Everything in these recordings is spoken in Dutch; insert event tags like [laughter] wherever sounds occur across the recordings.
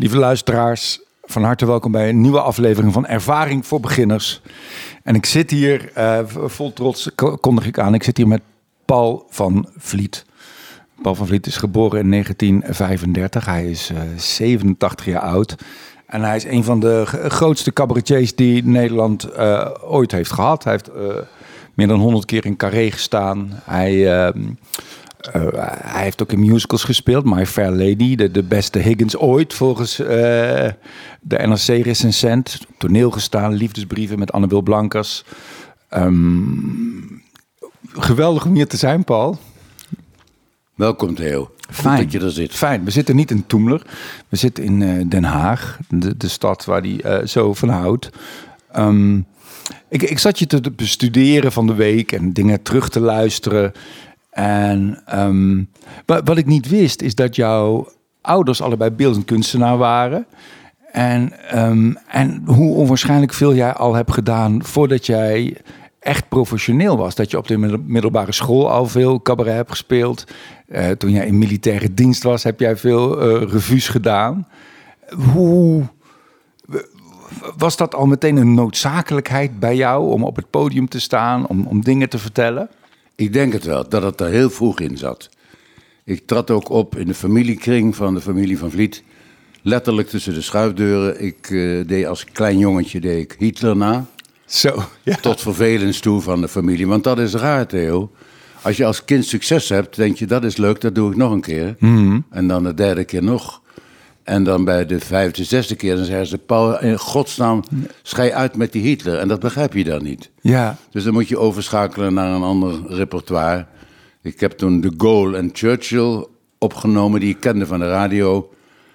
Lieve luisteraars, van harte welkom bij een nieuwe aflevering van Ervaring voor Beginners. En ik zit hier, uh, vol trots kondig ik aan, ik zit hier met Paul van Vliet. Paul van Vliet is geboren in 1935. Hij is uh, 87 jaar oud. En hij is een van de grootste cabaretiers die Nederland uh, ooit heeft gehad. Hij heeft meer dan 100 keer in Carré gestaan. Hij, uh, hij heeft ook in musicals gespeeld. My Fair Lady, de, de beste Higgins ooit volgens de NRC-recensent. Toneel gestaan, liefdesbrieven met Anne-Wil Blankers. Um, geweldig om hier te zijn, Paul. Welkom Theo. Fijn. dat je er zit. Fijn. We zitten niet in Toemler. We zitten in uh, Den Haag, de, de stad waar hij zo van houdt. Um, ik, ik zat je te bestuderen van de week en dingen terug te luisteren. En um, wat, wat ik niet wist, is dat jouw ouders allebei beeldend kunstenaar waren. En, um, en hoe onwaarschijnlijk veel jij al hebt gedaan voordat jij echt professioneel was. Dat je op de middelbare school al veel cabaret hebt gespeeld. Uh, toen jij in militaire dienst was, heb jij veel uh, revues gedaan. Hoe was dat al meteen een noodzakelijkheid bij jou om op het podium te staan, om, om dingen te vertellen? Ik denk het wel, dat het er heel vroeg in zat. Ik trad ook op in de familiekring van de familie van Vliet. Letterlijk tussen de schuifdeuren. Ik uh, deed als klein jongetje deed ik Hitler na. Zo, ja. Tot vervelens toe van de familie. Want dat is raar, Theo. Als je als kind succes hebt, denk je dat is leuk, dat doe ik nog een keer. Mhm. En dan de derde keer nog. En dan bij de vijfde, zesde keer, dan zeggen ze: Paul, in godsnaam, schei uit met die Hitler. En dat begrijp je dan niet. Ja. Dus dan moet je overschakelen naar een ander repertoire. Ik heb toen De Gaulle en Churchill opgenomen, die ik kende van de radio.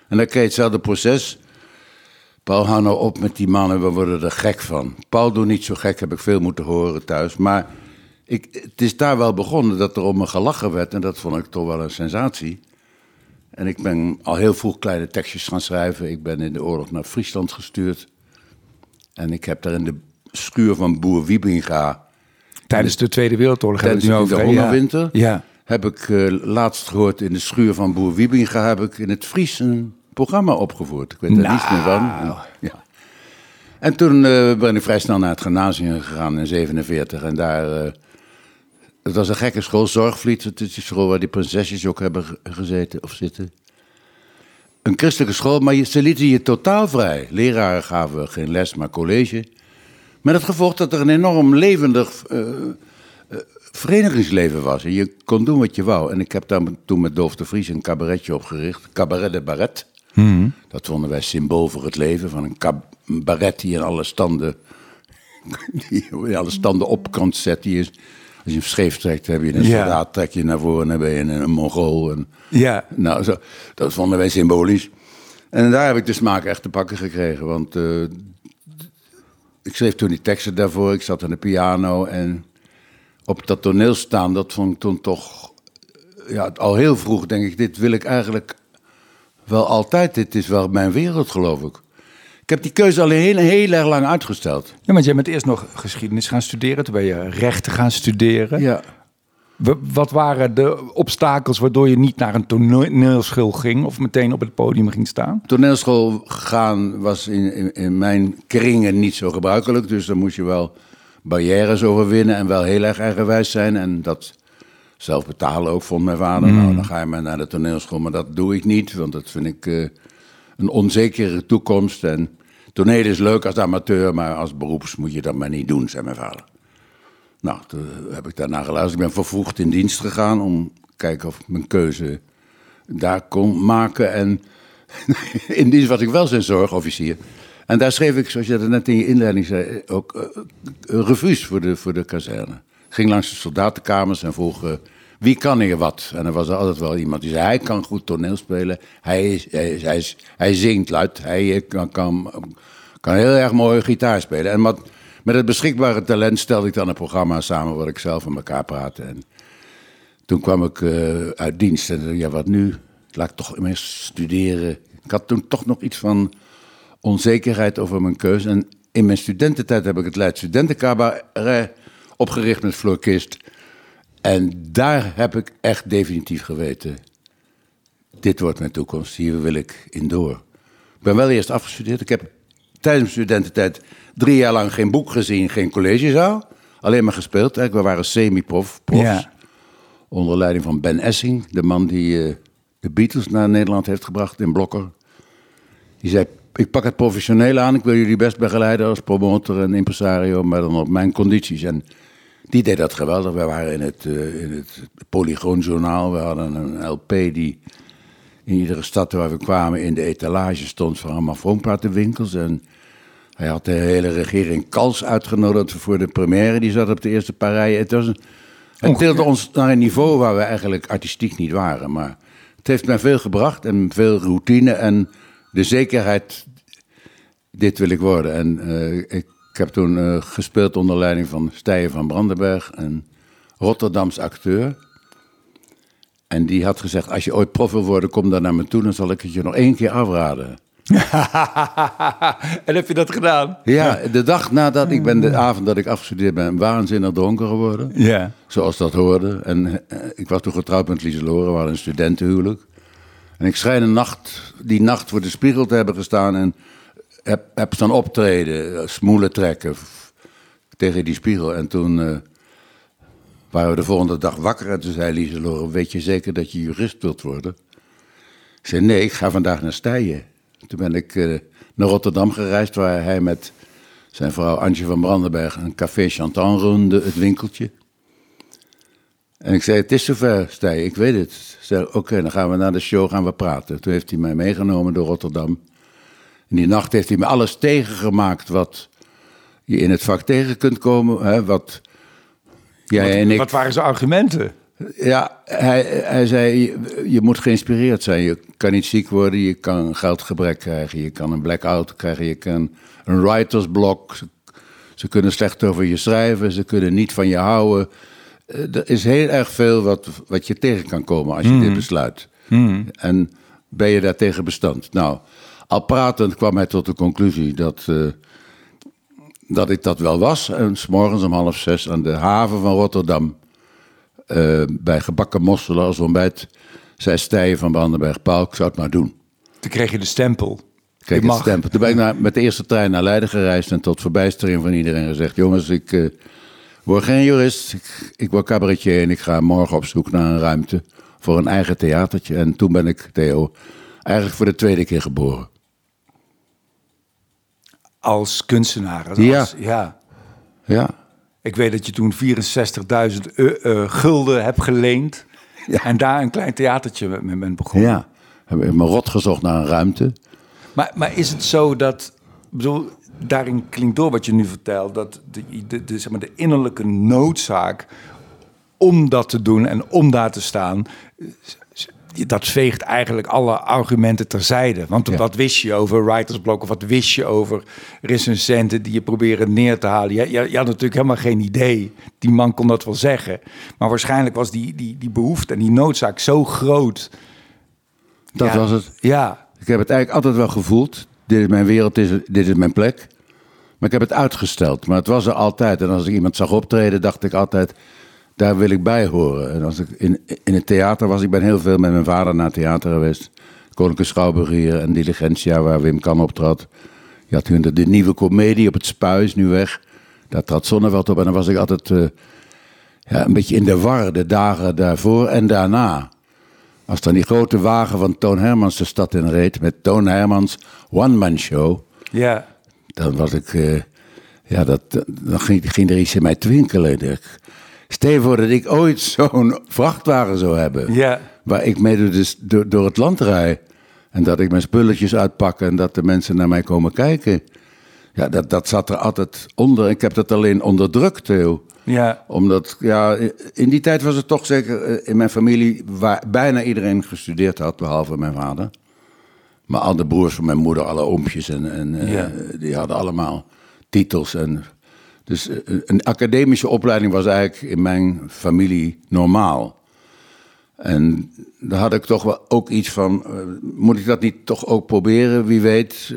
En dan kreeg je hetzelfde proces. Paul, hou nou op met die mannen, we worden er gek van. Paul, doe niet zo gek, heb ik veel moeten horen thuis. Maar ik, het is daar wel begonnen dat er om me gelachen werd. En dat vond ik toch wel een sensatie. En ik ben al heel vroeg kleine tekstjes gaan schrijven. Ik ben in de oorlog naar Friesland gestuurd. En ik heb daar in de schuur van boer Wiebinga... Tijdens de Tweede Wereldoorlog tijdens hebben we de het nu over. hongerwinter... Ja. heb ik uh, laatst gehoord in de schuur van boer Wiebinga... heb ik in het Fries een programma opgevoerd. Ik weet er Nou. niets meer van. En, ja. en toen uh, ben ik vrij snel naar het gymnasium gegaan in 47. En daar... Uh, het was een gekke school, Zorgvliet. Het is die school waar die prinsesjes ook hebben gezeten of zitten. Een christelijke school, maar ze lieten je totaal vrij. Leraren gaven geen les, maar college. Met het gevolg dat er een enorm levendig uh, uh, verenigingsleven was. En je kon doen wat je wou. En ik heb daar toen met Doof de Vries een cabaretje opgericht. Cabaret de Barret. Hmm. Dat vonden wij symbool voor het leven. Van een cabaret die in alle standen, [laughs] die in alle standen op kan zetten. Die is, als je hem scheef trekt, heb je een Ja. soldaat, trek je naar voren en dan ben je een, een Mongool. En, Ja. nou, zo, dat vonden wij symbolisch. En daar heb ik de smaak echt te pakken gekregen. Want uh, ik schreef toen die teksten daarvoor, ik zat aan de piano. En op dat toneel staan, dat vond ik toen toch... Ja, al heel vroeg denk ik, dit wil ik eigenlijk wel altijd. Dit is wel mijn wereld, geloof ik. Ik heb die keuze al heel, heel erg lang uitgesteld. Ja, want jij bent eerst nog geschiedenis gaan studeren. Toen ben je rechten gaan studeren. Ja. Wat waren de obstakels waardoor je niet naar een toneelschool ging of meteen op het podium ging staan? Toneelschool gaan was in, in, in, mijn kringen niet zo gebruikelijk. Dus dan moest je wel barrières overwinnen en wel heel erg eigenwijs zijn. En dat zelf betalen ook, vond mijn vader. Mm. Nou, dan ga je maar naar de toneelschool. Maar dat doe ik niet, want dat vind ik uh, een onzekere toekomst. En toneel is leuk als amateur, maar als beroeps moet je dat maar niet doen, zei mijn vader. Nou, toen heb ik daarna geluisterd. Ik ben vervroegd in dienst gegaan om te kijken of ik mijn keuze daar kon maken. En [laughs] in dienst was ik wel zijn zorgofficier. En daar schreef ik, zoals je dat net in je inleiding zei, ook uh, voor de, voor de kazerne. Ging langs de soldatenkamers en vroeg wie kan hier wat. En er was er altijd wel iemand die zei, hij kan goed toneel spelen. Hij, is, hij, is, hij, zingt luid. Hij kan, kan, kan heel erg mooi gitaar spelen. En met het beschikbare talent stelde ik dan een programma samen waar ik zelf aan elkaar praatte. En toen kwam ik uh, uit dienst en ja, wat nu? Laat ik toch eerst studeren. Ik had toen toch nog iets van onzekerheid over mijn keuze. En in mijn studententijd heb ik het Leid Studentencabaret opgericht met Floor Kist. En daar heb ik echt definitief geweten. Dit wordt mijn toekomst, hier wil ik in door. Ik ben wel eerst afgestudeerd. Ik heb tijdens mijn studententijd drie jaar lang geen boek gezien, geen collegezaal. Alleen maar gespeeld. We waren semi-prof. profs. Ja. Onder leiding van Ben Essing, de man die eh, de Beatles naar Nederland heeft gebracht in Blokker. Die zei, ik pak het professioneel aan, ik wil jullie best begeleiden als promotor en impresario, maar dan op mijn condities. En die deed dat geweldig. We waren in het, uh, in het Polygoonjournaal, we hadden een LP die in iedere stad waar we kwamen in de etalage stond van grammofoonplatenwinkels. En hij had de hele regering Kals uitgenodigd voor de première, die zat op de eerste paar rijen. Het was een, het tilde ons naar een niveau waar we eigenlijk artistiek niet waren. Maar het heeft mij veel gebracht en veel routine en de zekerheid, dit wil ik worden. En uh, ik heb toen uh, gespeeld onder leiding van Stijen van Brandenberg, een Rotterdams acteur. En die had gezegd, als je ooit prof wil worden, kom dan naar me toe, dan zal ik het je nog één keer afraden. [laughs] en heb je dat gedaan? Ja, de dag nadat ik ben, de avond dat ik afgestudeerd ben, waanzinnig dronken geworden. Ja. Zoals dat hoorde. En uh, ik was toen getrouwd met Lieselore, we hadden een studentenhuwelijk. En ik schijn een nacht, die nacht voor de spiegel te hebben gestaan en heb, heb staan optreden, smoelen trekken tegen die spiegel. En toen uh, waren we de volgende dag wakker en toen zei Lieselore, weet je zeker dat je jurist wilt worden? Ik zei, nee, ik ga vandaag naar Stijen. Toen ben ik uh, naar Rotterdam gereisd, waar hij met zijn vrouw Antje van Brandenberg een café Chantan runde, het winkeltje. En ik zei, het is zover, Stij, ik weet het. Ze zei, oké, dan gaan we naar de show gaan we praten. Toen heeft hij mij meegenomen door Rotterdam. In die nacht heeft hij me alles tegengemaakt wat je in het vak tegen kunt komen. Hè, wat, jij wat, en ik, wat waren zijn argumenten? Ja, hij, hij zei, je, je, moet geïnspireerd zijn. Je kan niet ziek worden, je kan geldgebrek krijgen, je kan een blackout krijgen, je kan een writersblok. Ze, ze kunnen slecht over je schrijven, ze kunnen niet van je houden. Er is heel erg veel wat, wat je tegen kan komen als je mm. dit besluit. Mm. En ben je daartegen bestand? Nou, al pratend kwam hij tot de conclusie dat, uh, dat ik dat wel was. En s morgens om half zes aan de haven van Rotterdam uh, bij gebakken mosselen als ontbijt, zei Stijven van Brandenberg, Paul, ik zou het maar doen. Toen kreeg je de stempel. Kreeg de stempel. Toen ben ik naar, met de eerste trein naar Leiden gereisd en tot verbijstering van iedereen gezegd, jongens, ik uh, word geen jurist, ik, ik word cabaretier en ik ga morgen op zoek naar een ruimte voor een eigen theatertje. En toen ben ik, Theo, eigenlijk voor de tweede keer geboren. Als kunstenaar? Als, ja. ja. Ja. Ik weet dat je toen 64.000 uh, gulden hebt geleend. [laughs] Ja. En daar een klein theatertje mee bent begonnen. Ja, heb ik me rot gezocht naar een ruimte. Maar, maar is het zo dat, bedoel, daarin klinkt door wat je nu vertelt, dat de, de, de, zeg maar, de innerlijke noodzaak om dat te doen en om daar te staan, dat veegt eigenlijk alle argumenten terzijde. Want ja. wat wist je over writersblok of wat wist je over recensenten die je proberen neer te halen? Je, je, je, had natuurlijk helemaal geen idee. Die man kon dat wel zeggen. Maar waarschijnlijk was die, die, die behoefte en die noodzaak zo groot. Dat ja, was het. Ja. Ik heb het eigenlijk altijd wel gevoeld. Dit is mijn wereld, dit is, dit is mijn plek. Maar ik heb het uitgesteld. Maar het was er altijd. En als ik iemand zag optreden, dacht ik altijd daar wil ik bij horen. En als ik in, in het theater was, ik ben heel veel met mijn vader naar het theater geweest. Koninklijke Schouwburg hier en Diligentia, waar Wim Kan optrad. Je had toen de, de, nieuwe komedie op het Spuis, nu weg. Daar trad Zonneveld op en dan was ik altijd uh, ja, een beetje in de war de dagen daarvoor en daarna. Als dan die grote wagen van Toon Hermans de stad in reed met Toon Hermans one-man show. Ja. Dan was ik, uh, ja, dat, dan ging, ging er iets in mij twinkelen. Stel voor dat ik ooit [laughs] zo'n vrachtwagen zou hebben. Ja. Waar ik mee dus door, door het land rijd. En dat ik mijn spulletjes uitpak en dat de mensen naar mij komen kijken. Ja, dat, dat zat er altijd onder. Ik heb dat alleen onderdrukt, Theo. Ja. Omdat, ja, in die tijd was het toch zeker eh, in mijn familie... waar bijna iedereen gestudeerd had, behalve mijn vader. Maar alle broers van mijn moeder, alle oompjes, en, en eh, ja. uh, die hadden allemaal titels en dus een academische opleiding was eigenlijk in mijn familie normaal. En daar had ik toch wel ook iets van, uh, moet ik dat niet toch ook proberen? Wie weet,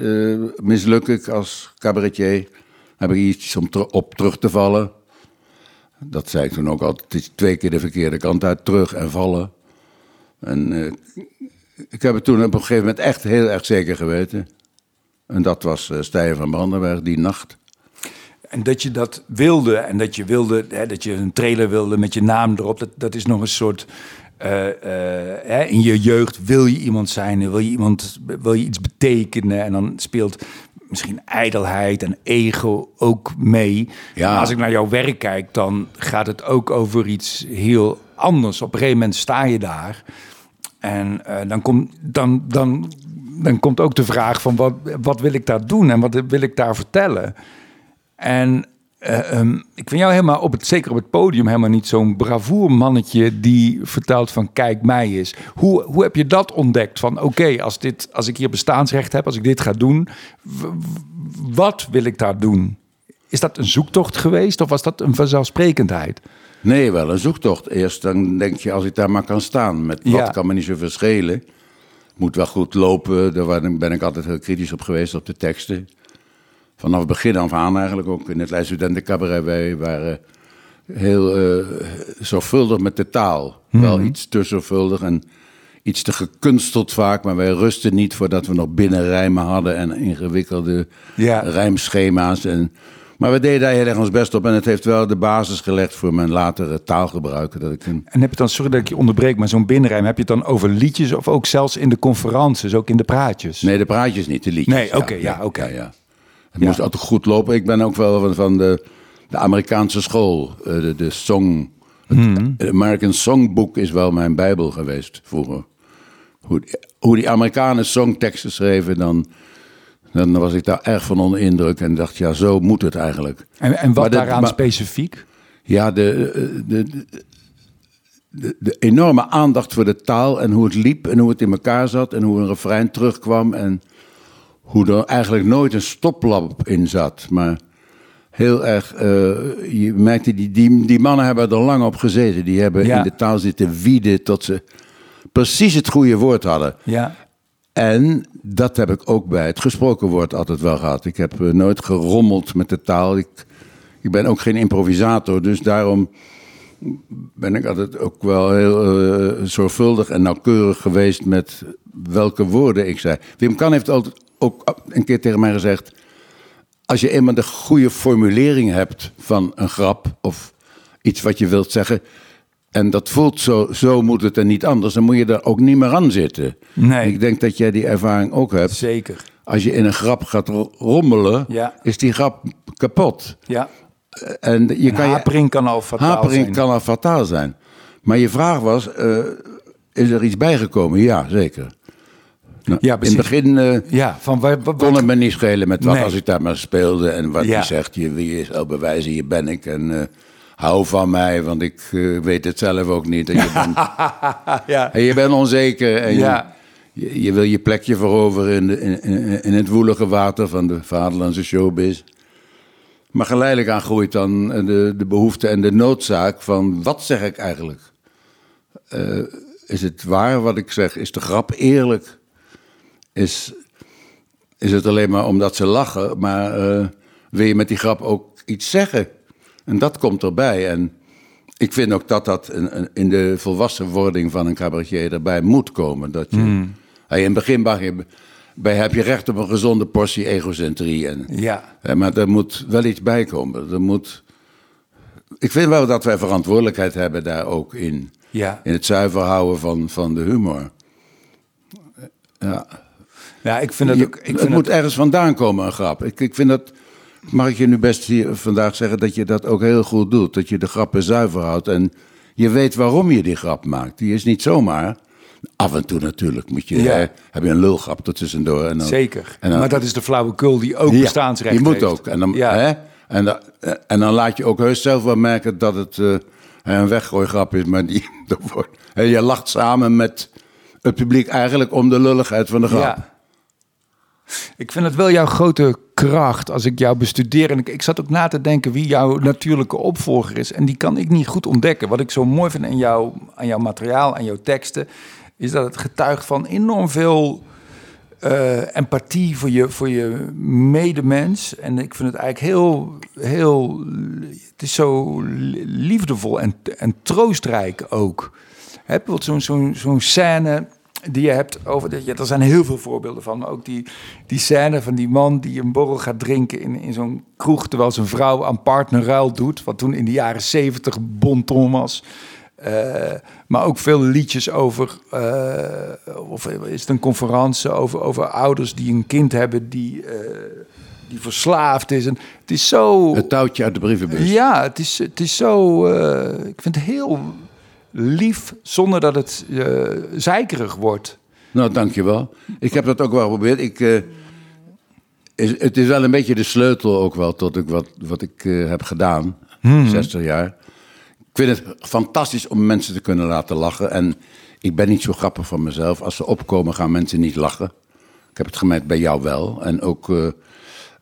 misluk ik als cabaretier? Heb ik iets om op terug te vallen? Dat zei ik toen ook altijd, twee keer de verkeerde kant uit, terug en vallen. En ik heb het toen op een gegeven moment echt heel erg zeker geweten. En dat was Stijn van Brandenberg die nacht. En dat je dat wilde en dat je wilde, hè, dat je een trailer wilde met je naam erop, dat, dat is nog een soort. Uh, in je jeugd wil je iemand zijn, wil je, iemand, wil je iets betekenen. En dan speelt misschien ijdelheid en ego ook mee. Ja. als ik naar jouw werk kijk, dan gaat het ook over iets heel anders. Op een gegeven moment sta je daar. En uh, dan, komt dan, dan, dan komt ook de vraag van wat, wat wil ik daar doen en wat wil ik daar vertellen? En uh, um, ik vind jou helemaal, op het, zeker op het podium, helemaal niet zo'n bravoermannetje die vertelt van kijk mij is. Hoe, hoe heb je dat ontdekt? Van oké, als als, als ik hier bestaansrecht heb, als ik dit ga doen, wat wil ik daar doen? Is dat een zoektocht geweest of was dat een vanzelfsprekendheid? Nee, wel een zoektocht. Eerst dan denk je, als ik daar maar kan staan, met wat kan me niet zo verschillen. Moet wel goed lopen, daar ben ik altijd heel kritisch op geweest, op de teksten vanaf het begin af aan eigenlijk ook in het Cabaret. Wij waren heel uh, zorgvuldig met de taal. Mhm. Wel iets te zorgvuldig en iets te gekunsteld vaak. Maar wij rusten niet voordat we nog binnenrijmen hadden en ingewikkelde ja. rijmschema's. En, maar we deden daar heel erg ons best op. En het heeft wel de basis gelegd voor mijn latere taalgebruik. Dat ik En heb je dan, sorry dat ik je onderbreek, maar zo'n binnenrijm, heb je het dan over liedjes of ook zelfs in de conferences, ook in de praatjes? Nee, de praatjes niet, de liedjes. Nee, oké, ja, oké. ja. Het moest altijd goed lopen. Ik ben ook wel van, van de, de Amerikaanse school. Eh, de, de song. Hmm. Het American Songbook is wel mijn bijbel geweest vroeger. Hoe, hoe die Amerikanen songteksten schreven, dan, dan was ik daar erg van onder indruk. En dacht, ja, zo moet het eigenlijk. En, en wat daaraan specifiek? Ja, de, de, de, de, enorme aandacht voor de taal en hoe het liep en hoe het in elkaar zat en hoe een refrein terugkwam. En hoe er eigenlijk nooit een stoplap in zat. Maar heel erg, uh, je merkte, die, die, die mannen hebben er lang op gezeten. Die hebben in de taal zitten wieden tot ze precies het goede woord hadden. Ja. En dat heb ik ook bij het gesproken woord altijd wel gehad. Ik heb uh, nooit gerommeld met de taal. Ik, ik ben ook geen improvisator, dus daarom ben ik altijd ook wel heel uh, zorgvuldig en nauwkeurig geweest met welke woorden ik zei. Wim Kan heeft altijd ook een keer tegen mij gezegd: als je eenmaal de goede formulering hebt van een grap of iets wat je wilt zeggen. En dat voelt zo, zo moet het en niet anders. Dan moet je er ook niet meer aan zitten. Nee. Ik denk dat jij die ervaring ook hebt. Zeker. Als je in een grap gaat rommelen, ja. is die grap kapot. Ja. Eh, en je kan hapering kan al fataal hapering zijn. kan al fataal zijn. Maar je vraag was, uh, is er iets bijgekomen? Ja, zeker. Nou, ja, in het begin uh, ja, van waar, waar, kon het me niet schelen met wat als ik daar maar speelde. En wat ja. zegt, je, wie is al bewijzen, hier ben ik. En uh, hou van mij, want ik uh, weet het zelf ook niet. En je bent, [laughs] ja. en je bent onzeker en ja. je, je, wil je plekje veroveren in, de, in, in, in, het woelige water van de vaderlandse showbiz. Maar geleidelijk aan groeit dan de, de behoefte en de noodzaak van wat zeg ik eigenlijk? is het waar wat ik zeg? Is de grap eerlijk? is, is het alleen maar omdat ze lachen, maar uh, wil je met die grap ook iets zeggen? En dat komt erbij. En ik vind ook dat dat in, de volwassenwording van een cabaretier erbij moet komen. Dat je, mm. in het begin je, bij, heb je recht op een gezonde portie egocentrie. En, ja. Maar er moet wel iets bij komen. Er moet, ik vind wel dat wij verantwoordelijkheid hebben daar ook in. Ja. In het zuiver houden van, van de humor. Ja. Ja, ik vind het ook. Ik vind het moet ergens vandaan komen, een grap. Ik, ik vind dat. Mag ik je nu best hier vandaag zeggen dat je dat ook heel goed doet? Dat je de grappen zuiver houdt en je weet waarom je die grap maakt. Die is niet zomaar. Af en toe natuurlijk moet je, ja. heb je een lulgrap ertussendoor. En dan, Zeker, en dan, maar dat is de flauwekul die ook ja, bestaansrecht die moet ook. En dan, hè, en, dan, en dan laat je ook heus zelf wel merken dat het uh, een weggooigrap is. Maar die, [laughs] je lacht samen met het publiek eigenlijk om de lulligheid van de grap. Ja. Ik vind het wel jouw grote kracht als ik jou bestudeer. En ik, ik zat ook na te denken wie jouw natuurlijke opvolger is. En die kan ik niet goed ontdekken. Wat ik zo mooi vind aan, jou, aan jouw materiaal, aan jouw teksten, is dat het getuigt van enorm veel uh, empathie voor je, voor je medemens. En ik vind het eigenlijk heel, heel. Het is zo liefdevol en, en troostrijk ook. Heb bijvoorbeeld zo'n zo'n zo'n scène die je hebt over. je- Er zijn heel veel voorbeelden van. Maar ook die, die scène van die man die een borrel gaat drinken in, in zo'n kroeg. terwijl zijn vrouw aan partnerruil doet. Wat toen in de jaren zeventig bonton was. Eh, maar ook veel liedjes over. eh, of is het een conferentie over, over ouders die een kind hebben die, eh, die verslaafd is. En het is zo. Het touwtje uit de brievenbus. Ja, het is, het is zo. ik vind het heel lief zonder dat het zeikerig wordt. Nou, dankjewel. Ik heb dat ook wel geprobeerd. Ik, is, het is wel een beetje de sleutel ook wel tot ik wat, wat ik heb gedaan. 60 jaar. Ik vind het fantastisch om mensen te kunnen laten lachen. En ik ben niet zo grappig van mezelf. Als ze opkomen gaan mensen niet lachen. Ik heb het gemerkt bij jou wel. En ook eh,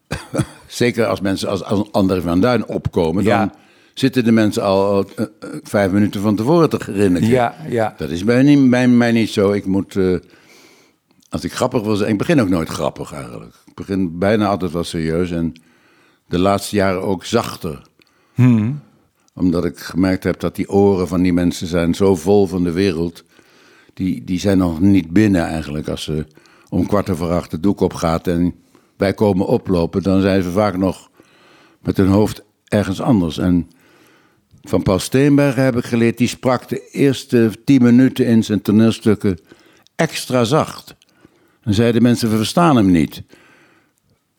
[laughs] zeker als mensen als, als André van Duin opkomen... Ja. dan zitten de mensen al, eh, vijf minuten van tevoren te grinniken. Ja, ja. Dat is bij, niet, bij mij niet zo. Ik moet, eh, als ik grappig wil zijn, ik begin ook nooit grappig eigenlijk. Ik begin bijna altijd wel serieus en de laatste jaren ook zachter. Omdat ik gemerkt heb dat die oren van die mensen zijn zo vol van de wereld. Die, die zijn nog niet binnen eigenlijk. Als ze om kwart over acht de doek opgaat en wij komen oplopen, dan zijn ze vaak nog met hun hoofd ergens anders. En van Paul Steenbergen heb ik geleerd, die sprak de eerste tien minuten in zijn toneelstukken extra zacht. Dan zeiden mensen, we verstaan hem niet.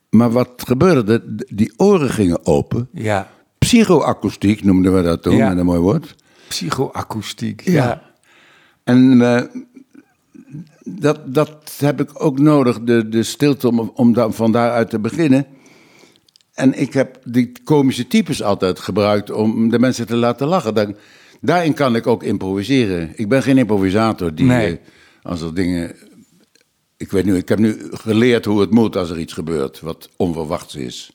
Maar wat gebeurde? De- Die oren gingen open. Ja. Psychoakoestiek noemden we dat toen, Ja. met een mooi woord. Psychoakoestiek. Ja. Ja. En eh, dat, dat heb ik ook nodig, de, de stilte, om, om da- van daaruit te beginnen. En ik heb die komische types altijd gebruikt om de mensen te laten lachen. Dan, daarin kan ik ook improviseren. Ik ben geen improvisator die, Nee. eh, als er dingen... Ik weet nu, ik heb nu geleerd hoe het moet als er iets gebeurt wat onverwachts is.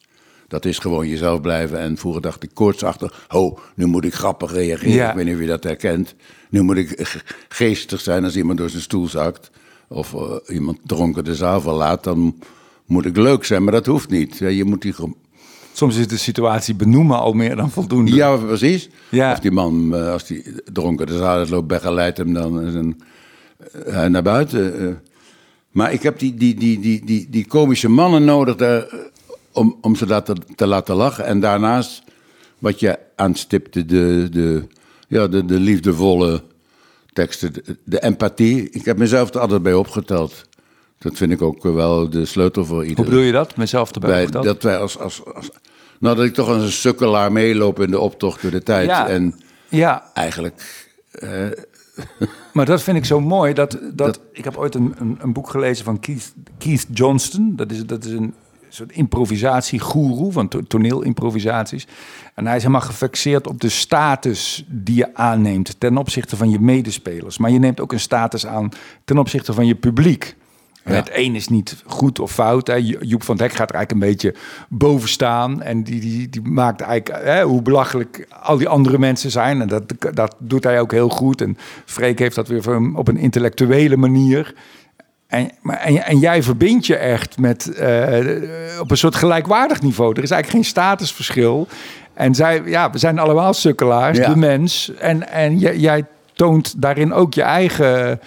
Dat is gewoon jezelf blijven. En vroeger dacht ik koortsachtig, oh, nu moet ik grappig reageren. Ja. Ik weet niet of je dat herkent. Nu moet ik ge- geestig zijn als iemand door zijn stoel zakt. Of eh, iemand dronken de zaal verlaat. Dan moet ik leuk zijn, maar dat hoeft niet. Ja, Je moet die. Soms is de situatie benoemen al meer dan voldoende. Ja, precies. Ja. Of die man, eh, als die dronken de zaal uitloopt, begeleidt hem dan eh, naar buiten. Maar ik heb die, die, die, die, die, die komische mannen nodig daar, om, om ze dat te, te laten lachen. En daarnaast, wat je aanstipte, de, de, ja, de, de liefdevolle teksten, de, de empathie. Ik heb mezelf er altijd bij opgeteld. Dat vind ik ook wel de sleutel voor Hoe iedereen. bedoel je dat? Mezelf erbij Bij, opgeteld? dat wij als, als, als. Nou, dat ik toch als een sukkelaar meeloop in de optocht door de tijd. Ja. En Ja, eigenlijk. [laughs] maar dat vind ik zo mooi. Dat, dat, ik heb ooit een, een, een boek gelezen van Keith, Keith Johnston. Dat is, dat is een soort improvisatiegoeroe van to- toneelimprovisaties. En hij is helemaal gefixeerd op de status die je aanneemt ten opzichte van je medespelers. Maar je neemt ook een status aan ten opzichte van je publiek. Ja. Het een is niet goed of fout. Hè. Jo- Joep van Dek gaat er eigenlijk een beetje boven staan. En die, die, die maakt eigenlijk hè, hoe belachelijk al die andere mensen zijn. En dat, dat doet hij ook heel goed. En Freek heeft dat weer op een intellectuele manier. En, maar, en, en jij verbindt je echt met, eh, op een soort gelijkwaardig niveau. Er is eigenlijk geen statusverschil. En zij, ja, we zijn allemaal sukkelaars, Ja. de mens. En, en jij, jij toont daarin ook je eigen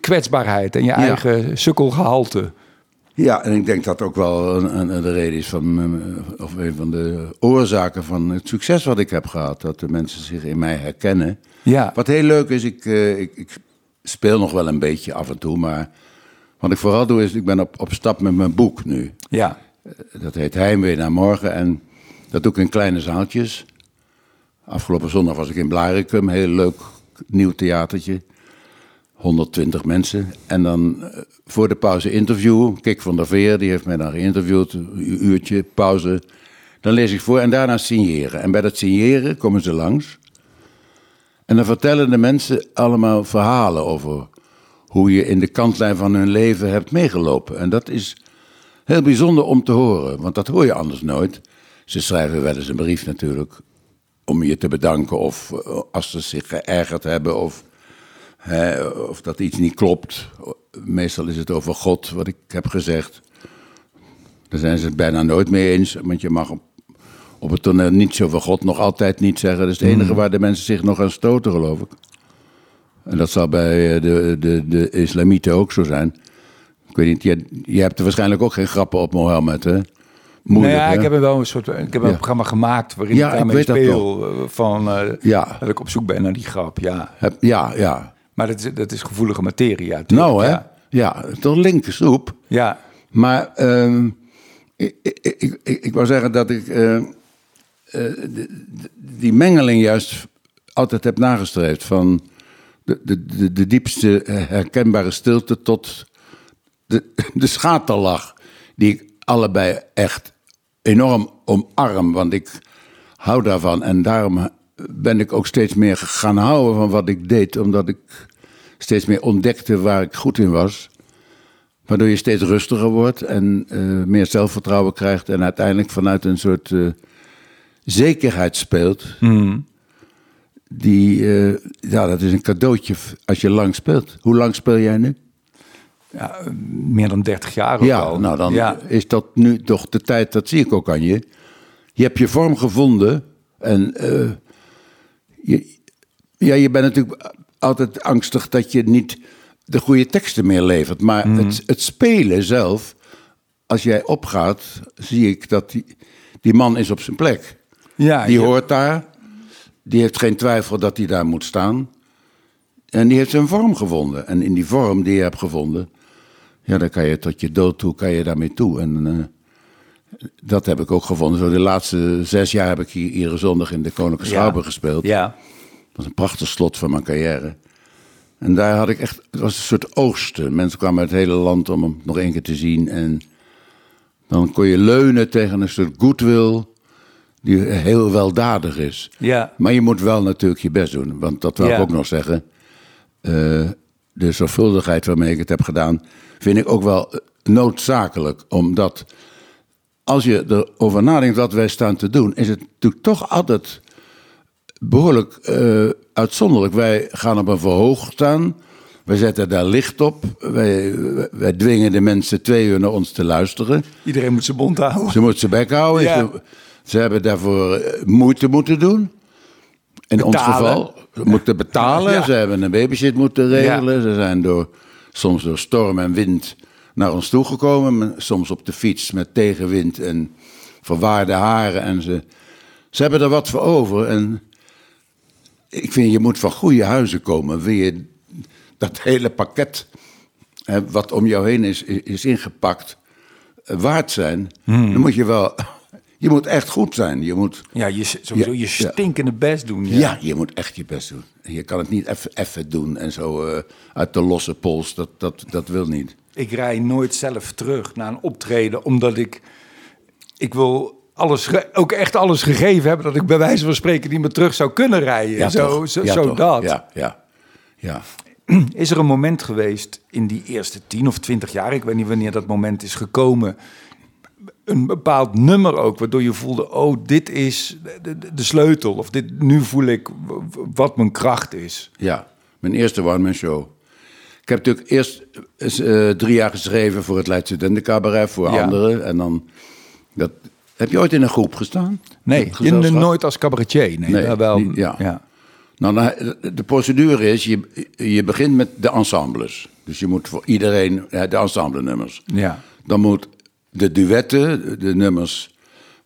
kwetsbaarheid en je eigen sukkelgehalte. Ja, en ik denk dat ook wel een, een, de reden is van. eh, of een van de oorzaken van het succes wat ik heb gehad. Dat de mensen zich in mij herkennen. Ja, Wat heel leuk is, ik, eh, ik, ik speel nog wel een beetje af en toe. Maar wat ik vooral doe is, ik ben op, op stap met mijn boek nu. ja, Dat heet Heimwee naar morgen. En dat doe ik in kleine zaaltjes. Afgelopen zondag was ik in Blaricum. Heel leuk nieuw theatertje. 120 mensen. En dan eh, voor de pauze interview. Kik van der Veer, die heeft mij dan geïnterviewd. Een uurtje, pauze. Dan lees ik voor en daarna signeren. En bij dat signeren komen ze langs. En dan vertellen de mensen allemaal verhalen over hoe je in de kantlijn van hun leven hebt meegelopen. En dat is heel bijzonder om te horen, want dat hoor je anders nooit. Ze schrijven wel eens een brief natuurlijk om je te bedanken of eh, als ze zich geërgerd hebben of, hè, of dat iets niet klopt. Meestal is het over God wat ik heb gezegd. Daar zijn ze het bijna nooit mee eens, want je mag op, op het toneel niet zo van God nog altijd niet zeggen. Dat is het enige waar de mensen zich nog aan stoten, geloof ik. En dat zal bij eh, de, de, de islamieten ook zo zijn. Ik weet niet, je, je hebt er waarschijnlijk ook geen grappen op Mohammed, hè? Nou Moeilijk, ja, hè? ik heb wel een soort, ik heb een Ja. programma gemaakt waarin Ja, ik ik daarmee dat speel. eh, Van eh, Ja. dat ik op zoek ben naar die grap. Ja, Heb- ja, ja. maar dat is, dat is gevoelige materie. Ja, Nou, hè? Ja. Ja, toch linkersoep. ja. Maar ehm, ik, ik, ik, ik, ik wou zeggen dat ik die mengeling juist altijd heb nagestreefd. Van de, de, de, diepste herkenbare stilte tot de, de schaterlach. Die ik allebei echt enorm omarm. Want ik hou daarvan. En daarom ben ik ook steeds meer gaan houden van wat ik deed. Omdat ik steeds meer ontdekte waar ik goed in was. Waardoor je steeds rustiger wordt en eh, meer zelfvertrouwen krijgt. En uiteindelijk vanuit een soort eh, zekerheid speelt. Die, eh, ja, dat is een cadeautje als je lang speelt. Hoe lang speel jij nu? Ja, meer dan 30 jaar ook ja, al. nou dan Ja. is dat nu toch de tijd, dat zie ik ook aan je. Je hebt je vorm gevonden en eh, je, ja, je bent natuurlijk altijd angstig dat je niet de goede teksten meer levert. Maar Mhm. het, het spelen zelf, als jij opgaat, zie ik dat die, die man is op zijn plek. Ja, Die hoort daar, die heeft geen twijfel dat hij daar moet staan. En die heeft zijn vorm gevonden. En in die vorm die je hebt gevonden, ja, dan kan je tot je dood toe, kan je daarmee toe. En eh, dat heb ik ook gevonden. Zo de laatste zes jaar heb ik hier iedere zondag in de Koninklijke Ja. Gespeeld. Ja. Dat was een prachtig slot van mijn carrière. En daar had ik echt, het was een soort oogsten. Mensen kwamen uit het hele land om hem nog één keer te zien. En dan kon je leunen tegen een soort goodwill die heel weldadig is. Ja. Maar je moet wel natuurlijk je best doen. Want dat wil Ja. ik ook nog zeggen. Eh, de zorgvuldigheid waarmee ik het heb gedaan, vind ik ook wel eh, noodzakelijk. Omdat als je erover nadenkt wat wij staan te doen, is het natuurlijk toch altijd behoorlijk eh, uitzonderlijk. Wij gaan op een verhoog staan. Wij zetten daar licht op. Wij, wij dwingen de mensen twee uur naar ons te luisteren. Iedereen moet zijn mond houden. Ze moeten ze bek houden. Ja. Ze, ze hebben daarvoor eh, moeite moeten doen. In ons geval. Ze moeten betalen. Ja. Ze hebben een babysit moeten regelen. Ze zijn door, soms door storm en wind naar ons toegekomen. Soms op de fiets met tegenwind en verwaarde haren. En ze, ze hebben er wat voor over. En ik vind, je moet van goede huizen komen. Wil je dat hele pakket hè, wat om jou heen is, is ingepakt eh, waard zijn, dan moet je wel. Je moet echt goed zijn. Je moet, Ja, je, sowieso je ja. stinkende best doen. ja. Ja. je moet echt je best doen. Je kan het niet even, doen en zo eh, uit de losse pols. Dat, dat, dat wil niet. Ik rij nooit zelf terug naar een optreden, omdat ik... Ik wil alles, ook echt alles gegeven hebben... dat ik bij wijze van spreken niet meer terug zou kunnen rijden. zo toch? zo, Ja, zo toch? dat. Ja, ja, ja. [clears throat] Is er een moment geweest in die eerste tien of twintig jaar... ik weet niet wanneer dat moment is gekomen... een bepaald nummer ook, waardoor je voelde... oh, dit is de, de, de sleutel. Of dit, nu voel ik wat mijn kracht is. Ja, mijn eerste one-man show. Ik heb natuurlijk eerst eh, drie jaar geschreven voor het Leidse Studentencabaret, voor Ja. anderen. En dan, dat, heb je ooit in een groep gestaan? Nee, je, gezelschap? nooit als cabaretier. Nee, Nee, wel, niet- ja. ja. Nou, nou, de- de procedure is, je, je begint met de ensembles. Dus je moet voor iedereen de ensemble-nummers. Ja. Dan moet de duetten, de nummers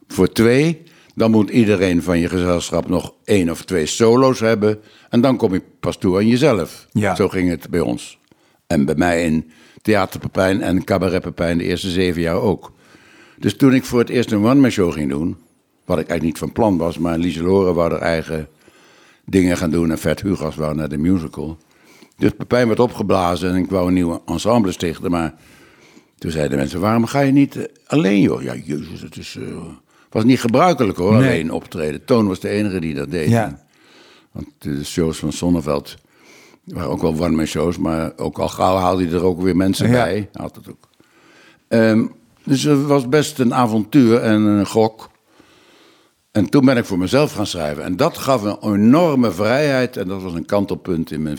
voor twee. Dan moet iedereen van je gezelschap nog één of twee solo's hebben. En dan kom je pas toe aan jezelf. Ja. Zo ging het bij ons. En bij mij in Theater Pepijn en Cabaret Pepijn de eerste zeven jaar ook. Dus toen ik voor het eerst een one-man show ging doen... wat ik eigenlijk niet van plan was... maar Lieselore wou haar eigen dingen gaan doen... en Vert Hugas wou naar de musical. Dus Pepijn werd opgeblazen en ik wou een nieuwe ensemble stichten... maar toen zeiden mensen, waarom ga je niet eh, alleen, joh? Ja, jezus, het is, eh, was niet gebruikelijk, hoor, Nee. alleen optreden. Toon was de enige die dat deed. Ja. Want de shows van Sonneveld waren ook wel one-man shows... maar ook al gauw haalde hij er ook weer mensen Ja. bij. Had het ook. Ehm, dus het was best een avontuur en een gok. En toen ben ik voor mezelf gaan schrijven. En dat gaf een enorme vrijheid. En dat was een kantelpunt in mijn,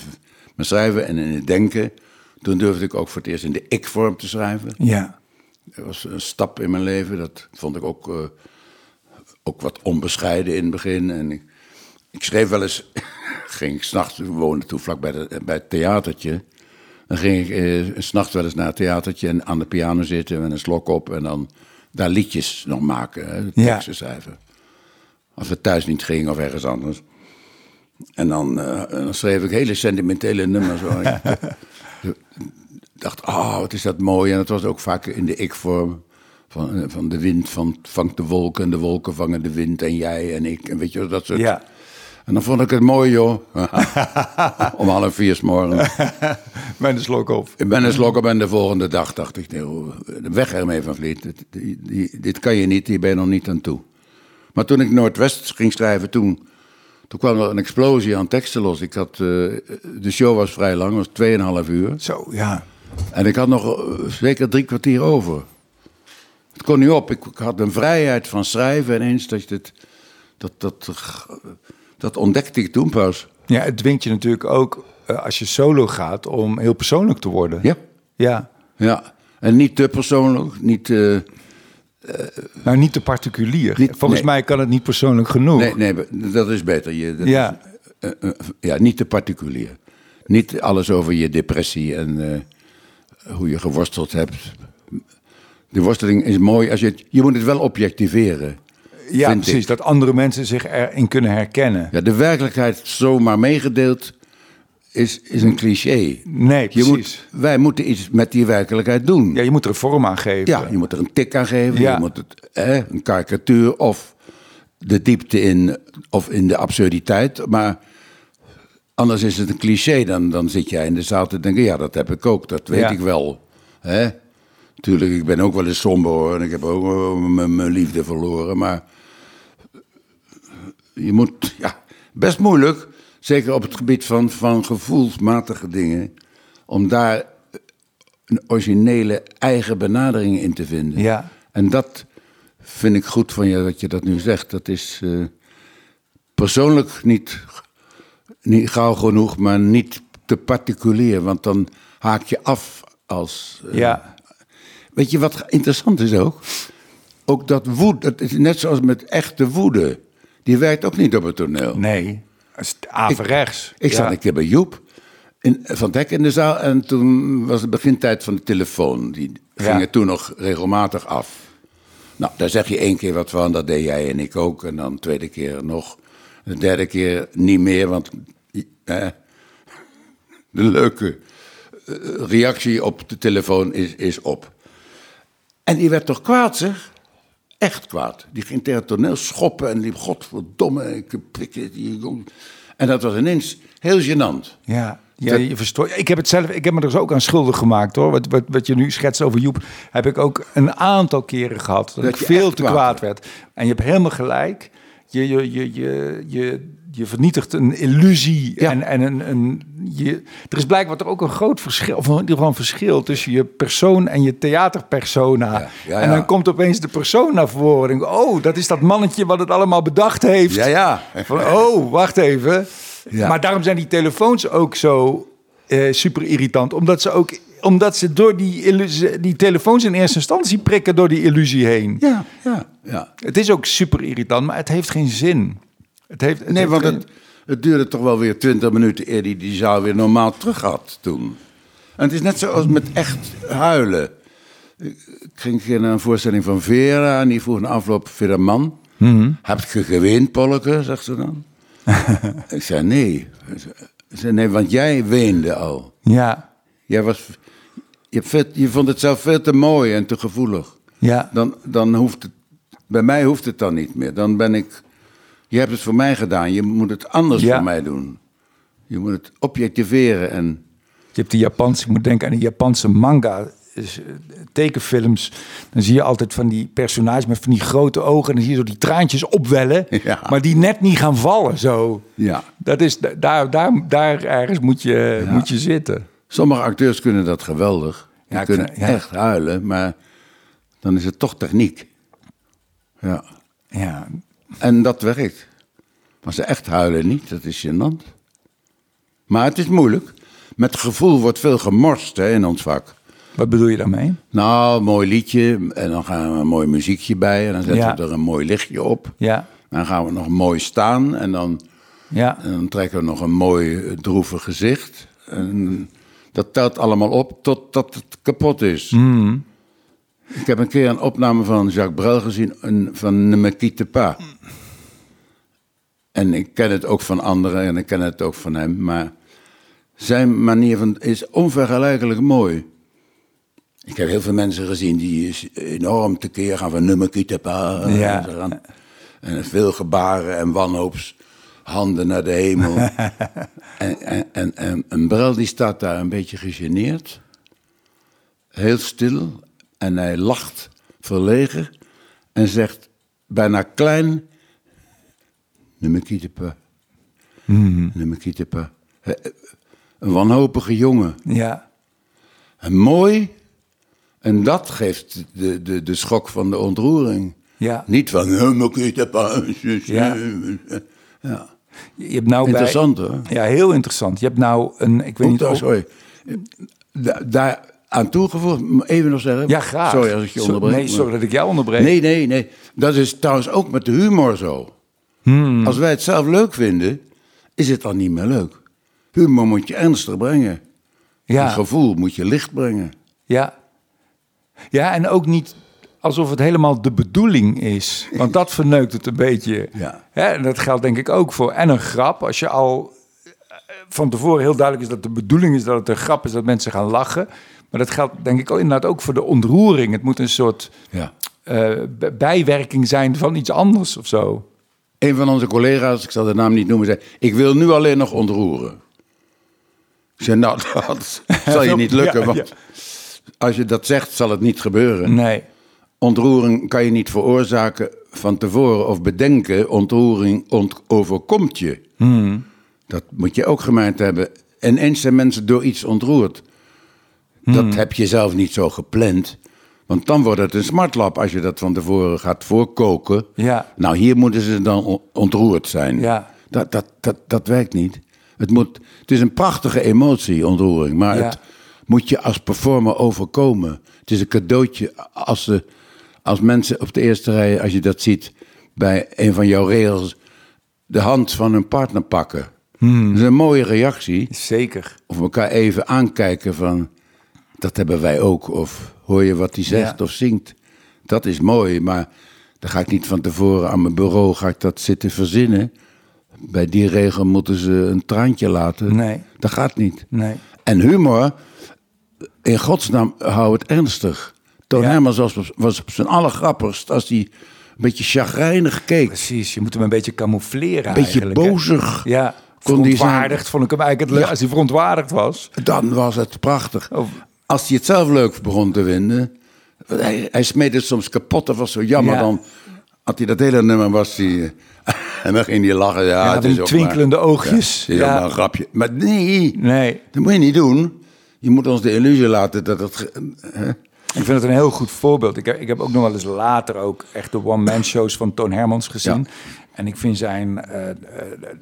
mijn schrijven en in het denken. Toen durfde ik ook voor het eerst in de ik-vorm te schrijven. Ja. Dat was een stap in mijn leven. Dat vond ik ook, eh, ook wat onbescheiden in het begin. En ik, ik schreef wel eens [laughs] ging ik s'nachts, we woonden toen vlak bij, de, bij het theatertje. Dan ging ik eh, s'nachts wel eens naar het theatertje en aan de piano zitten met een slok op. En dan daar liedjes nog maken, hè, Ja. teksten schrijven. Als we thuis niet gingen of ergens anders. En dan, eh, dan schreef ik hele sentimentele nummers. [laughs] Dacht, oh, wat is dat mooi. En dat was ook vaak in de ik-vorm. Van, van de wind van, vangt de wolken en de wolken vangen de wind en jij en ik. En weet je, dat soort... Ja. En dan vond ik het mooi, joh. [laughs] Om half vier 's morgens. [laughs] Met een slok op. Ik ben een slok op en de volgende dag dacht ik, nee, weg ermee van Vliet. Dit, die- dit kan je niet, hier ben je nog niet aan toe. Maar toen ik Noordwest ging schrijven, toen, toen kwam er een explosie aan teksten los. Ik had, eh, de show was vrij lang, was 2,5 uur. Zo, ja. En ik had nog eh, zeker drie kwartier over. Het kon niet op. Ik, had een vrijheid van schrijven en eens dat je dat, dat, dat ontdekte ik toen pas. Ja, het dwingt je natuurlijk ook, eh, als je solo gaat, om heel persoonlijk te worden. Ja. Ja. Ja. En niet te persoonlijk, niet... eh, Nou, niet te particulier. Niet- Volgens nee. mij kan het niet persoonlijk genoeg. Nee, nee, dat is beter. Je, dat Ja. is, eh, eh, ja, niet te particulier. Niet alles over je depressie en eh, hoe je geworsteld hebt. De worsteling is mooi als je het, je moet het wel objectiveren. ja, precies. ik. Dat andere mensen zich erin kunnen herkennen. Ja, de werkelijkheid zomaar meegedeeld is, is een cliché. Nee, Je precies. moet, wij moeten iets met die werkelijkheid doen. Ja, je moet er een vorm aan geven. Ja, je moet er een tik aan geven. Ja. Je moet het, hè, een karikatuur of de diepte in, of in de absurditeit. Maar anders is het een cliché. Dan, dan zit jij in de zaal te denken, ja, dat heb ik ook. Dat weet Ja. ik wel. Hè? Tuurlijk, ik ben ook wel eens somber hoor. En ik heb ook mijn liefde verloren. Maar je moet, ja, best moeilijk. Zeker op het gebied van, van gevoelsmatige dingen. Om daar een originele eigen benadering in te vinden. Ja. En dat vind ik goed van je dat je dat nu zegt. Dat is eh, persoonlijk niet, niet gauw genoeg, maar niet te particulier. Want dan haak je af als. eh, Ja. Weet je wat interessant is ook? Ook dat woede, het is net zoals met echte woede. Die werkt ook niet op het toneel. Nee, dat averechts. Ik ja. zat een keer bij Joep in, van Hek in de zaal en toen was het begintijd van de telefoon. Die Ja. ging er toen nog regelmatig af. Nou, daar zeg je één keer wat van, dat deed jij en ik ook. En dan de tweede keer nog. De derde keer niet meer, want eh, de leuke eh, reactie op de telefoon is, is op. En die werd toch kwaad, zeg? Echt kwaad. Die ging tegen het toneel schoppen en liep, godverdomme, ik pik. En dat was ineens heel gênant. Ja, ja je verstoort. Ik heb het zelf, ik heb me er dus ook aan schuldig gemaakt hoor. Wat, wat, wat je nu schetst over Joep, heb ik ook een aantal keren gehad. Dat, Dat ik veel te kwaad kwaad werd. En je hebt helemaal gelijk. Je, je, je, je, je, je vernietigt een illusie. Ja. En, en een, een, je, er is blijkbaar ook een groot verschil, of in ieder geval een verschil tussen je persoon en je theaterpersona. Ja, ja, En dan komt opeens de persoon naar voren. En oh, dat is dat mannetje wat het allemaal bedacht heeft. Ja, ja. Van, oh, wacht even. Ja. Maar daarom zijn die telefoons ook zo eh, super irritant. Omdat ze ook omdat ze door die, illusie, die telefoons in eerste instantie prikken door die illusie heen. Ja, ja, ja. Het is ook super irritant, maar het heeft geen zin. Het heeft, het Nee, heeft want geen- het, het duurde toch wel weer twintig minuten eer die die zaal weer normaal terug had toen. En het is net zoals met echt huilen. Ik ging een keer naar een voorstelling van Vera en die vroeg na afloop, Vera Man, heb je geweend, Polleke, zegt ze dan. [laughs] ik zei, nee. Ze zei, nee, want jij weende al. Ja, Jij was, je, je vond het zelf veel te mooi en te gevoelig. ja, Dan, dan hoeft het, bij mij hoeft het dan niet meer. Dan ben ik, je hebt het voor mij gedaan, je moet het anders Ja. voor mij doen. Je moet het objectiveren en je hebt die Japanse, ik moet denken aan die Japanse manga. eh, Tekenfilms, dan zie je altijd van die personages met van die grote ogen. En dan zie je zo die traantjes opwellen, [laughs] Ja. maar die net niet gaan vallen. Zo. ja. Dat is, daar, daar, daar ergens moet je, moet je zitten. Sommige acteurs kunnen dat geweldig. Die Ja, kunnen vind- echt huilen, maar dan is het toch techniek. Ja. Ja, En dat werkt. Maar ze echt huilen niet, dat is gênant. Maar het is moeilijk. Met gevoel wordt veel gemorst hè, in ons vak. wat bedoel je daarmee? Nou, mooi liedje en dan gaan we een mooi muziekje bij en dan zetten Ja. we er een mooi lichtje op. Ja, Dan gaan we nog mooi staan en dan Ja. En dan trekken we nog een mooi eh, droevig gezicht. En dat telt allemaal op totdat het kapot is. Ik heb een keer een opname van Jacques Brel gezien een, van Ne me quitte pas. En ik ken het ook van anderen en ik ken het ook van hem. Maar zijn manier van is onvergelijkelijk mooi. Ik heb heel veel mensen gezien die is enorm tekeer gaan van Ne me quitte pas. Ja. En En veel gebaren en wanhoops handen naar de hemel. [laughs] en, en, en, en, en Brel die staat daar een beetje gegeneerd. Heel stil. En hij lacht verlegen. En zegt bijna klein... Ne me quitte pas. Ne me quitte pas. Eh, eh, Een wanhopige jongen. Ja. En mooi. En dat geeft de, de, de schok van de ontroering. Ja. Niet van... Pas. Ja. ja. Je hebt nou Interessant bij... hoor. Ja, heel interessant. Je hebt nou een... Ik weet niet oh, of... sorry. Da- Daar aan toegevoegd, even nog zeggen. Ja, graag. Sorry als ik je onderbreek. Nee, sorry dat ik jou onderbreek. Nee, nee, nee. Dat is trouwens ook met de humor zo. Hmm. Als wij het zelf leuk vinden, is het dan niet meer leuk. Humor moet je ernstig brengen. Een Ja. gevoel moet je licht brengen. Ja. Ja, en ook niet alsof het helemaal de bedoeling is. Want dat verneukt het een beetje. Ja. Hè, en dat geldt denk ik ook voor. En een grap, als je al eh, van tevoren heel duidelijk is dat de bedoeling is dat het een grap is, dat mensen gaan lachen. Maar dat geldt denk ik al inderdaad ook voor de ontroering. Het moet een soort Ja. eh, bijwerking zijn van iets anders of zo. Een van onze collega's, ik zal de naam niet noemen, zei... Ik wil nu alleen nog ontroeren. Ik zei, nou, [laughs] dat zal je niet [laughs] lukken, want ja. als je dat zegt, zal het niet gebeuren. Nee. Ontroering kan je niet veroorzaken van tevoren of bedenken. Ontroering ont overkomt je. Dat moet je ook gemeend hebben. En eens zijn mensen door iets ontroerd. Dat heb je zelf niet zo gepland. Want dan wordt het een smartlap als je dat van tevoren gaat voorkoken. Ja. Nou, hier moeten ze dan on- ontroerd zijn. Ja. Dat, dat, dat, dat werkt niet. Het, moet, het is een prachtige emotie, ontroering. Maar Ja. het moet je als performer overkomen. Het is een cadeautje als, ze, als mensen op de eerste rij, als je dat ziet bij een van jouw regels, de hand van hun partner pakken. Hmm. Dat is een mooie reactie. Zeker. Of elkaar even aankijken van, dat hebben wij ook. Of hoor je wat hij zegt Ja. of zingt. Dat is mooi, maar dan ga ik niet van tevoren aan mijn bureau ga ik dat zitten verzinnen. Bij die regel moeten ze een traantje laten. Nee. Dat gaat niet. Nee. En humor, in godsnaam, hou het ernstig. Toon Ja. Hermans was, op- was op zijn allergrappigst als hij een beetje chagrijnig keek. Precies, je moet hem een beetje camoufleren Een beetje hè? bozig. Ja, Kon verontwaardigd vond ik hem eigenlijk het leuk. Als hij verontwaardigd was. Dan was het prachtig. Of- Als hij het zelf leuk begon te vinden. Hij, hij smeet het soms kapot. Dat was zo jammer. Ja. Dan had hij dat hele nummer was hij. [laughs] en dan ging hij lachen. Ja, Ja, het is twinkelende maar, oogjes. Ja, een grapje. Maar nee, Nee, dat moet je niet doen. Je moet ons de illusie laten dat het. hè? ik vind het een heel goed voorbeeld. Ik heb, ik heb ook nog wel eens later ook echt de one-man shows van Toon Hermans gezien. En ik vind zijn eh, eh,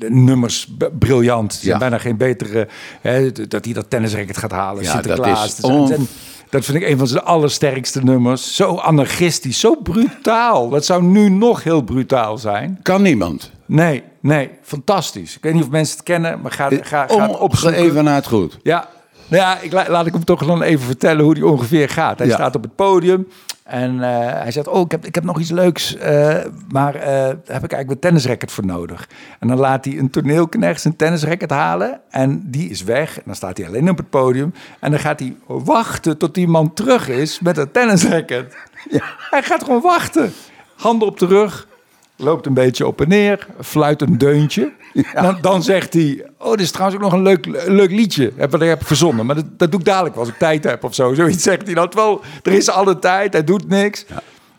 nummers briljant. Er zijn Ja. bijna geen betere... Hè, dat hij dat tennisracket gaat halen, Ja, Sinterklaas. dat is Het on- dat vind ik een van zijn allersterkste nummers. Zo anarchistisch, zo brutaal. Dat zou nu nog heel brutaal zijn. Kan niemand. Nee, nee, fantastisch. Ik weet niet of mensen het kennen, maar ga, ga, ga het opzoeken. Ongeëvenaard goed. Ja, nou ja, ik, la- laat ik hem toch dan even vertellen hoe die ongeveer gaat. Hij Ja. staat op het podium en eh, hij zegt, oh, ik heb, ik heb nog iets leuks, eh, maar eh, daar heb ik eigenlijk een tennisracket voor nodig. En dan laat hij een toneelknecht zijn tennisracket halen en die is weg. En dan staat hij alleen op het podium en dan gaat hij wachten tot die man terug is met het tennisracket. [laughs] Hij gaat gewoon wachten. Handen op de rug, loopt een beetje op en neer, fluit een deuntje. Dan, dan zegt hij, oh, dit is trouwens ook nog een leuk, leuk liedje. Heb, dat heb ik verzonnen, maar dat, dat doe ik dadelijk wel als ik tijd heb of zo. Zoiets zegt hij dan. Terwijl er is alle tijd, hij doet niks.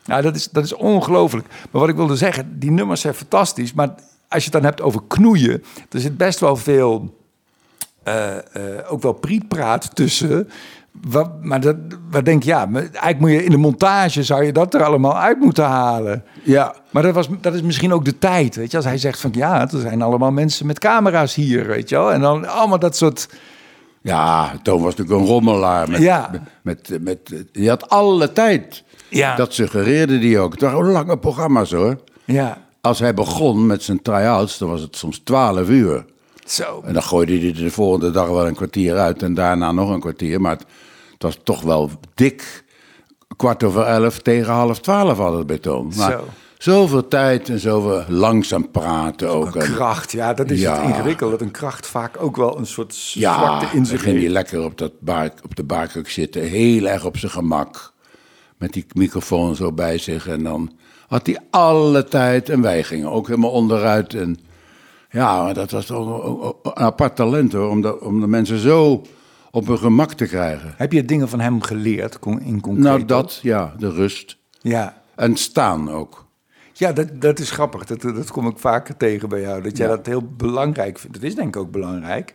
Ja, dat, is, dat is ongelooflijk. Maar wat ik wilde zeggen, die nummers zijn fantastisch. Maar als je het dan hebt over knoeien, er zit best wel veel eh, eh, ook wel prietpraat tussen. Wat, maar dat, wat denk je, ja, eigenlijk moet je in de montage zou je dat er allemaal uit moeten halen. Ja. Maar dat, was, dat is misschien ook de tijd, weet je. Als hij zegt van, ja, er zijn allemaal mensen met camera's hier, weet je wel. En dan allemaal dat soort... Ja, Toon was natuurlijk een rommelaar. Met, Ja. met, met, met, die had alle tijd. Ja. Dat suggereerde die ook. Het waren lange programma's hoor. Ja, als hij begon met zijn try-outs, dan was het soms 12 uur. Zo. En dan gooide hij de volgende dag wel een kwartier uit en daarna nog een kwartier. Maar het, het was toch wel dik kwart over elf tegen half twaalf altijd bij Toon. Maar Zo. Zoveel tijd en zoveel langzaam praten ook. Een En- kracht, ja, dat is Ja. het ingewikkeld. Dat een kracht vaak ook wel een soort ja, zwakte in dan zich ging hij lekker op, dat bar, op de barkruk zitten. Heel erg op zijn gemak. Met die microfoon zo bij zich. En dan had hij alle tijd. En wij gingen ook helemaal onderuit. En ja, dat was toch een- een apart talent hoor. Om de, om de mensen zo op hun gemak te krijgen. Heb je dingen van hem geleerd in concreet? Nou, dat, ja, de rust. Ja, En staan ook. ja dat, dat is grappig. Dat, dat kom ik vaker tegen bij jou. Dat jij dat heel belangrijk vindt. Dat is denk ik ook belangrijk.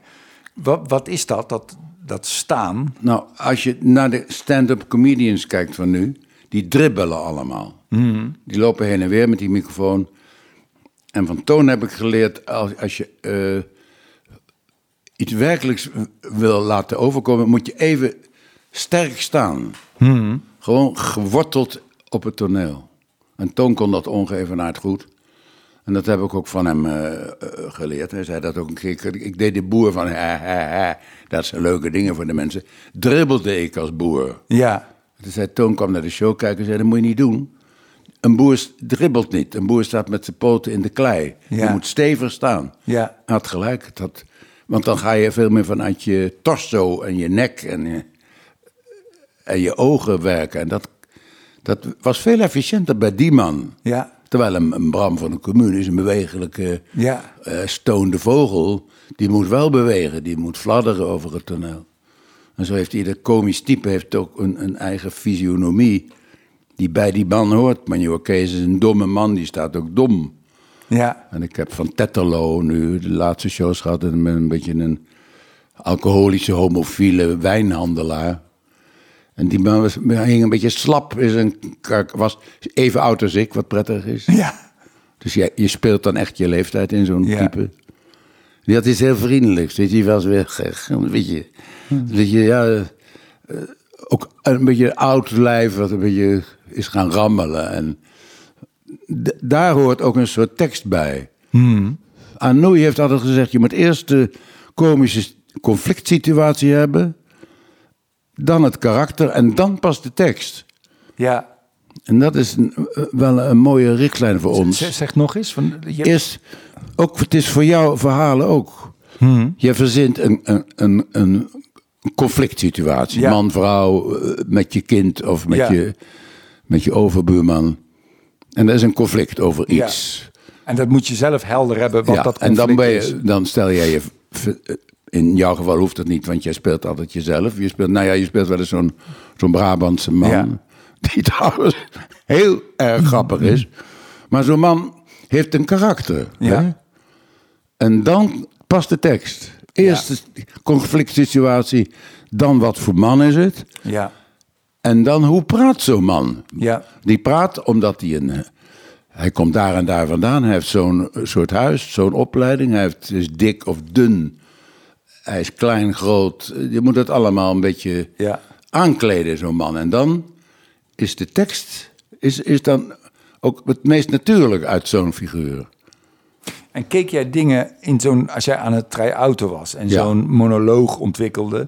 Wat, wat is dat, dat, dat staan? Nou, als je naar de stand-up comedians kijkt van nu, die dribbelen allemaal. Die lopen heen en weer met die microfoon. En van Toon heb ik geleerd, als, als je eh, iets werkelijks wil laten overkomen, moet je even sterk staan. Gewoon geworteld op het toneel. En Toon kon dat ongeëvenaard goed. En dat heb ik ook van hem eh, eh, geleerd. Hij zei dat ook een keer. Ik, ik deed de boer van, hè, hè, hè. dat zijn leuke dingen voor de mensen. Dribbelde ik als boer. Ja, Toen zei Toon kwam naar de show kijken en zei, dat moet je niet doen. Een boer dribbelt niet. Een boer staat met zijn poten in de klei. Ja. Je moet stevig staan. ja, Hij had gelijk. Het had, want dan ga je veel meer vanuit je torso en je nek en je, en je ogen werken. En dat, dat was veel efficiënter bij die man. ja, Terwijl een, een Bram van de commune is een bewegelijke, ja. eh, stoonde vogel. Die moet wel bewegen, die moet fladderen over het toneel. En zo heeft ieder komisch type heeft ook een, een eigen fysionomie die bij die man hoort. Manuel Kees is een domme man, die staat ook dom. Ja. En ik heb van Tetterlo nu de laatste shows gehad en met een beetje een alcoholische, homofiele wijnhandelaar. En die man was, hing een beetje slap, is een, was even oud als ik, wat prettig is. Ja, Dus je, je speelt dan echt je leeftijd in zo'n Ja. type. Die had iets heel vriendelijks. Weet je, was weer [laughs] een beetje, een beetje ja, eh, ook een beetje oud lijf wat een beetje is gaan rammelen. En daar hoort ook een soort tekst bij. Anoui heeft altijd gezegd, je moet eerst de komische conflict situatie hebben, dan het karakter en dan pas de tekst. ja. En dat is een- eh, wel een mooie richtlijn voor ons. Zeg, zeg nog eens. Van, je, Is, ook, het is voor jouw verhalen ook. Je verzint een, een, een, een conflict situatie. Ja. Man, vrouw, eh, met je kind of met, Ja. je, met je overbuurman. En er is een conflict over iets. En dat moet je zelf helder hebben, wat Ja, dat en dan, conflict ben is. je, dan stel jij je... v- In jouw geval hoeft dat niet, want jij speelt altijd jezelf. Je speelt, nou ja, je speelt wel eens zo'n zo'n Brabantse man. Ja. Die [laughs] trouwens heel erg grappig is. Maar zo'n man heeft een karakter. Ja. Hè? En dan past de tekst. Eerst de conflict situatie, dan wat voor man is het. Ja, En dan hoe praat zo'n man? ja, Die praat omdat hij een. Hij komt daar en daar vandaan. Hij heeft zo'n soort huis, zo'n opleiding. Hij heeft, is dik of dun. Hij is klein, groot. Je moet het allemaal een beetje ja. aankleden, zo'n man. En dan is de tekst is, is dan ook het meest natuurlijk uit zo'n figuur. En keek jij dingen in zo'n, als jij aan het try-outen was en Ja. zo'n monoloog ontwikkelde,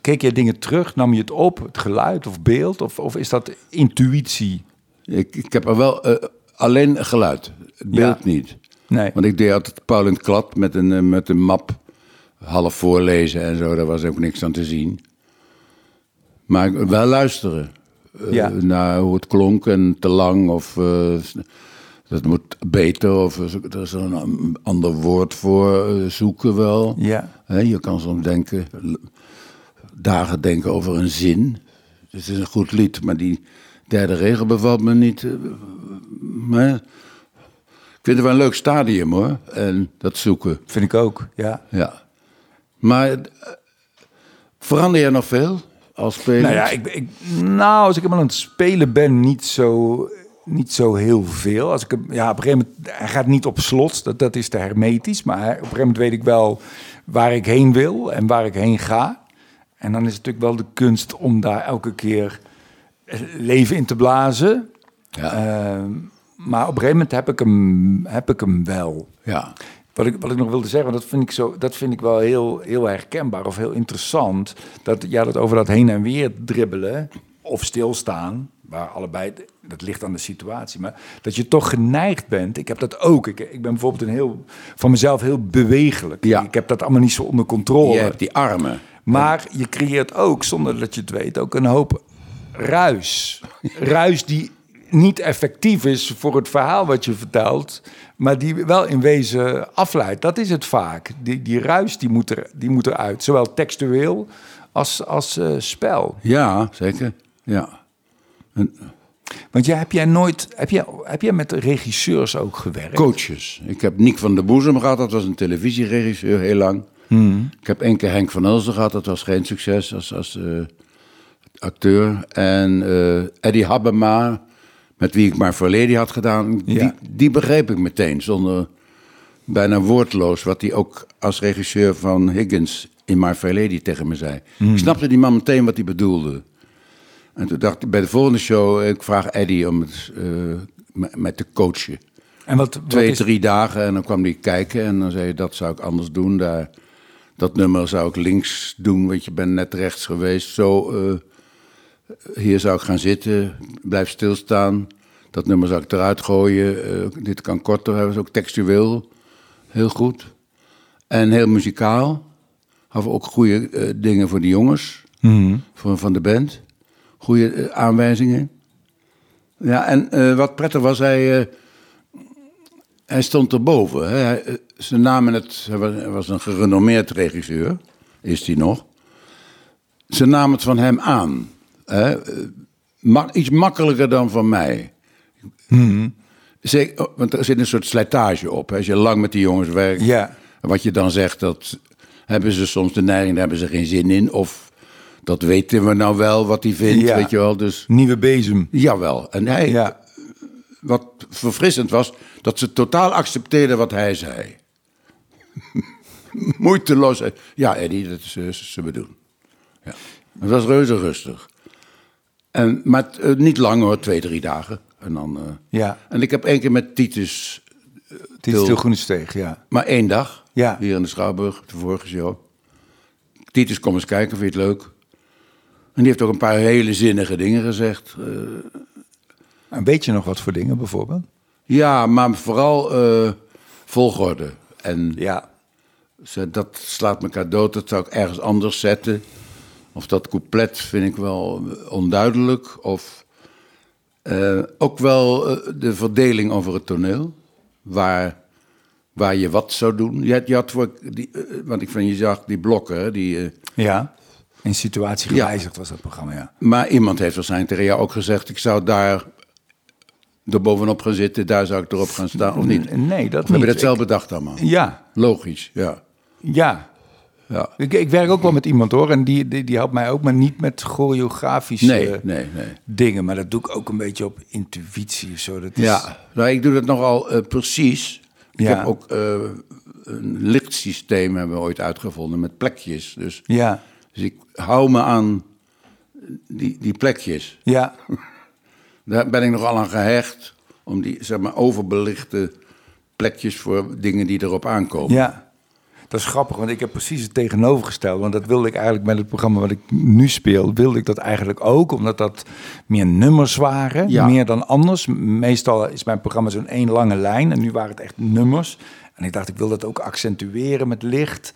keek jij dingen terug? Nam je het op, het geluid of beeld? Of, of is dat intuïtie? Ik, ik heb er wel eh, alleen geluid, het beeld Ja. niet. Nee. Want ik deed altijd Paul in het klad met een, eh, met een map half voorlezen en zo. Daar was ook niks aan te zien. Maar wel luisteren. eh, Ja. Naar hoe het klonk en te lang of dat moet beter of er is een ander woord voor zoeken wel. Ja, je kan soms denken, dagen denken over een zin. Het is een goed lied, maar die derde regel bevalt me niet. eh, Maar ik vind het wel een leuk stadium hoor. En dat zoeken, vind ik ook. Ja. ja. Maar eh, verander je nog veel als speler? Nou ja, ik, ik, nou, als ik hem aan het spelen ben, niet zo, niet zo heel veel. Als ik ja, op een gegeven moment, hij gaat niet op slot, dat, dat is te hermetisch. Maar op een gegeven moment weet ik wel waar ik heen wil en waar ik heen ga. En dan is het natuurlijk wel de kunst om daar elke keer eh, leven in te blazen. Ja. Ehm, maar op een gegeven moment heb ik hem, heb ik hem wel. Ja. Wat ik, wat ik nog wilde zeggen, want dat vind ik, zo, dat vind ik wel heel, heel herkenbaar of heel interessant. Dat, ja, dat over dat heen en weer dribbelen of stilstaan, waar allebei, dat ligt aan de situatie. Maar dat je toch geneigd bent, ik heb dat ook. Ik, ik ben bijvoorbeeld een heel, van mezelf heel bewegelijk. Ja. Ik heb dat allemaal niet zo onder controle. Je hebt die armen. Maar je creëert ook, zonder dat je het weet, ook een hoop ruis. [laughs] Ruis die niet effectief is voor het verhaal wat je vertelt, maar die wel in wezen afleidt. Dat is het vaak. Die, die ruis die moet, er, die moet eruit, zowel textueel als, als eh, spel. Ja, zeker. Ja. Want jij, heb jij nooit, heb jij, heb jij met regisseurs ook gewerkt? Coaches. Ik heb Nick van der Boezem gehad, dat was een televisieregisseur heel lang. Ik heb één keer Henk van Ulster gehad, dat was geen succes als, als eh, acteur. En eh Eddie Habema, met wie ik maar verleden had gedaan, Ja. die, die begreep ik meteen, zonder bijna woordloos, wat hij ook als regisseur van Higgins in My Fair Lady tegen me zei. Ik snapte die man meteen wat hij bedoelde. En toen dacht ik bij de volgende show, ik vraag Eddie om het met- met te coachen. En wat, wat Twee, is, drie dagen en dan kwam hij kijken en dan zei hij, dat zou ik anders doen. Daar, dat nummer zou ik links doen, want je bent net rechts geweest. Zo, eh, hier zou ik gaan zitten, blijf stilstaan. Dat nummer zou ik eruit gooien. eh, dit kan korter hebben, is ook textueel. Heel goed. En heel muzikaal. We ook goede eh, dingen voor de jongens, voor, van de band. Goede aanwijzingen. Ja, en wat prettig was, hij, hij stond erboven. Hè. Hij, eh, ze namen het, hij was, een gerenommeerd regisseur, is hij nog. Ze namen het van hem aan. Hè. Eh, ma- iets makkelijker dan van mij. Zeker, oh, want er zit een soort slijtage op. hè. Als je lang met die jongens werkt, Ja. wat je dan zegt, dat hebben ze soms de neiging, daar hebben ze geen zin in. Of dat weten we nou wel wat hij vindt, Ja. weet je wel. Dus nieuwe bezem. jawel. En hij, Ja. wat verfrissend was, dat ze totaal accepteerden wat hij zei. [laughs] Moeiteloos. Ja, Eddie, dat is, eh, we doen. Ja. Het was reuze rustig. En, maar eh, niet lang hoor, twee, drie dagen. En, dan, eh, Ja. en ik heb één keer met Titus, Het is Til- ja. maar één dag, Ja. hier in de Schouwburg, de vorige show. Titus, kom eens kijken, vind je het leuk? En die heeft ook een paar hele zinnige dingen gezegd. Eh, En weet je nog wat voor dingen bijvoorbeeld? Ja, maar vooral eh, volgorde. En Ja. ze- dat slaat elkaar dood, dat zou ik ergens anders zetten. Of dat couplet vind ik wel eh, onduidelijk. Of eh, ook wel de verdeling over het toneel. Waar, waar je wat zou doen. Je had, je had voor, die, want ik vind, je zag die blokken, hè, die... Ja. In situatie Ja. gewijzigd was dat programma, ja. maar iemand heeft waarschijnlijk tegen jou ook gezegd... ik zou daar er bovenop gaan zitten, daar zou ik erop gaan staan, of niet? Nee, dat Of heb niet. dat zelf bedacht allemaal? Ik- ja. Logisch, ja. Ja. ja. Ik, ik werk ook wel met iemand hoor. En die, die, die helpt mij ook, maar niet met choreografische Nee, nee, nee. dingen. Maar dat doe ik ook een beetje op intuïtie of zo. Dat is, Ja, nou, ik doe dat nogal eh, precies. Ik Ja. heb ook eh, een lichtsysteem hebben we ooit uitgevonden met plekjes. Dus, Ja. dus ik hou me aan die, die plekjes. Ja. [laughs] Daar ben ik nogal aan gehecht. Om die, zeg maar, overbelichte plekjes voor dingen die erop aankomen. Ja. Dat is grappig, want ik heb precies het tegenovergestelde. Want dat wilde ik eigenlijk met het programma wat ik nu speel, wilde ik dat eigenlijk ook. Omdat dat meer nummers waren, Ja. meer dan anders. Meestal is mijn programma zo'n één lange lijn en nu waren het echt nummers. En ik dacht, ik wil dat ook accentueren met licht.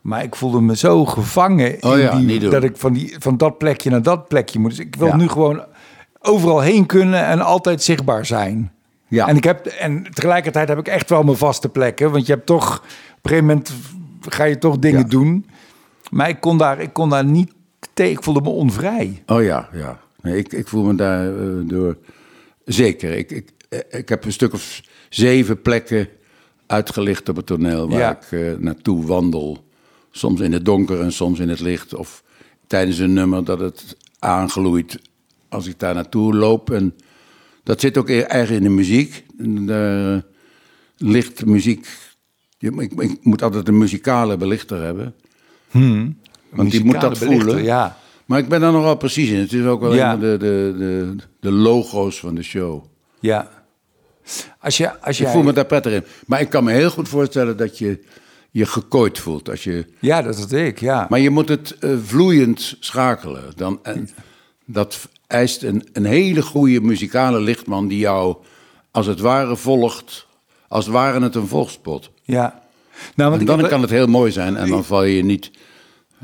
Maar ik voelde me zo gevangen Oh in ja, die, dat ik van, die, van dat plekje naar dat plekje moet. Dus ik wil Ja. nu gewoon overal heen kunnen en altijd zichtbaar zijn. Ja. En, ik heb, en tegelijkertijd heb ik echt wel mijn vaste plekken. Want je hebt toch, op een gegeven moment ga je toch dingen Ja. doen. Maar ik kon daar, ik kon daar niet tegen. Ik voelde me onvrij. Oh ja, ja. Nee, ik, ik voel me daar eh, door. Zeker. Ik, ik, eh, ik heb een stuk of zeven plekken uitgelicht op het toneel waar Ja. ik eh, naartoe wandel. Soms in het donker en soms in het licht. Of tijdens een nummer dat het aangloeit als ik daar naartoe loop. En dat zit ook eigen in de muziek. Ligt muziek. Ik, ik moet altijd een muzikale belichter hebben. Want die moet dat belichter, voelen. Ja. Maar ik ben daar nogal precies in. Het is ook wel Ja. de, de, de, de logo's van de show. ja. Als je, als Ik jij, voel me daar prettig in. Maar ik kan me heel goed voorstellen dat je je gekooid voelt. Als je, Ja, dat is ik, ja. maar je moet het eh, vloeiend schakelen. Dan, en dat eist een, een hele goede muzikale lichtman die jou als het ware volgt. Als het ware het een volgspot. ja. Nou, want En ik dan heb- kan het heel mooi zijn. En dan val je niet...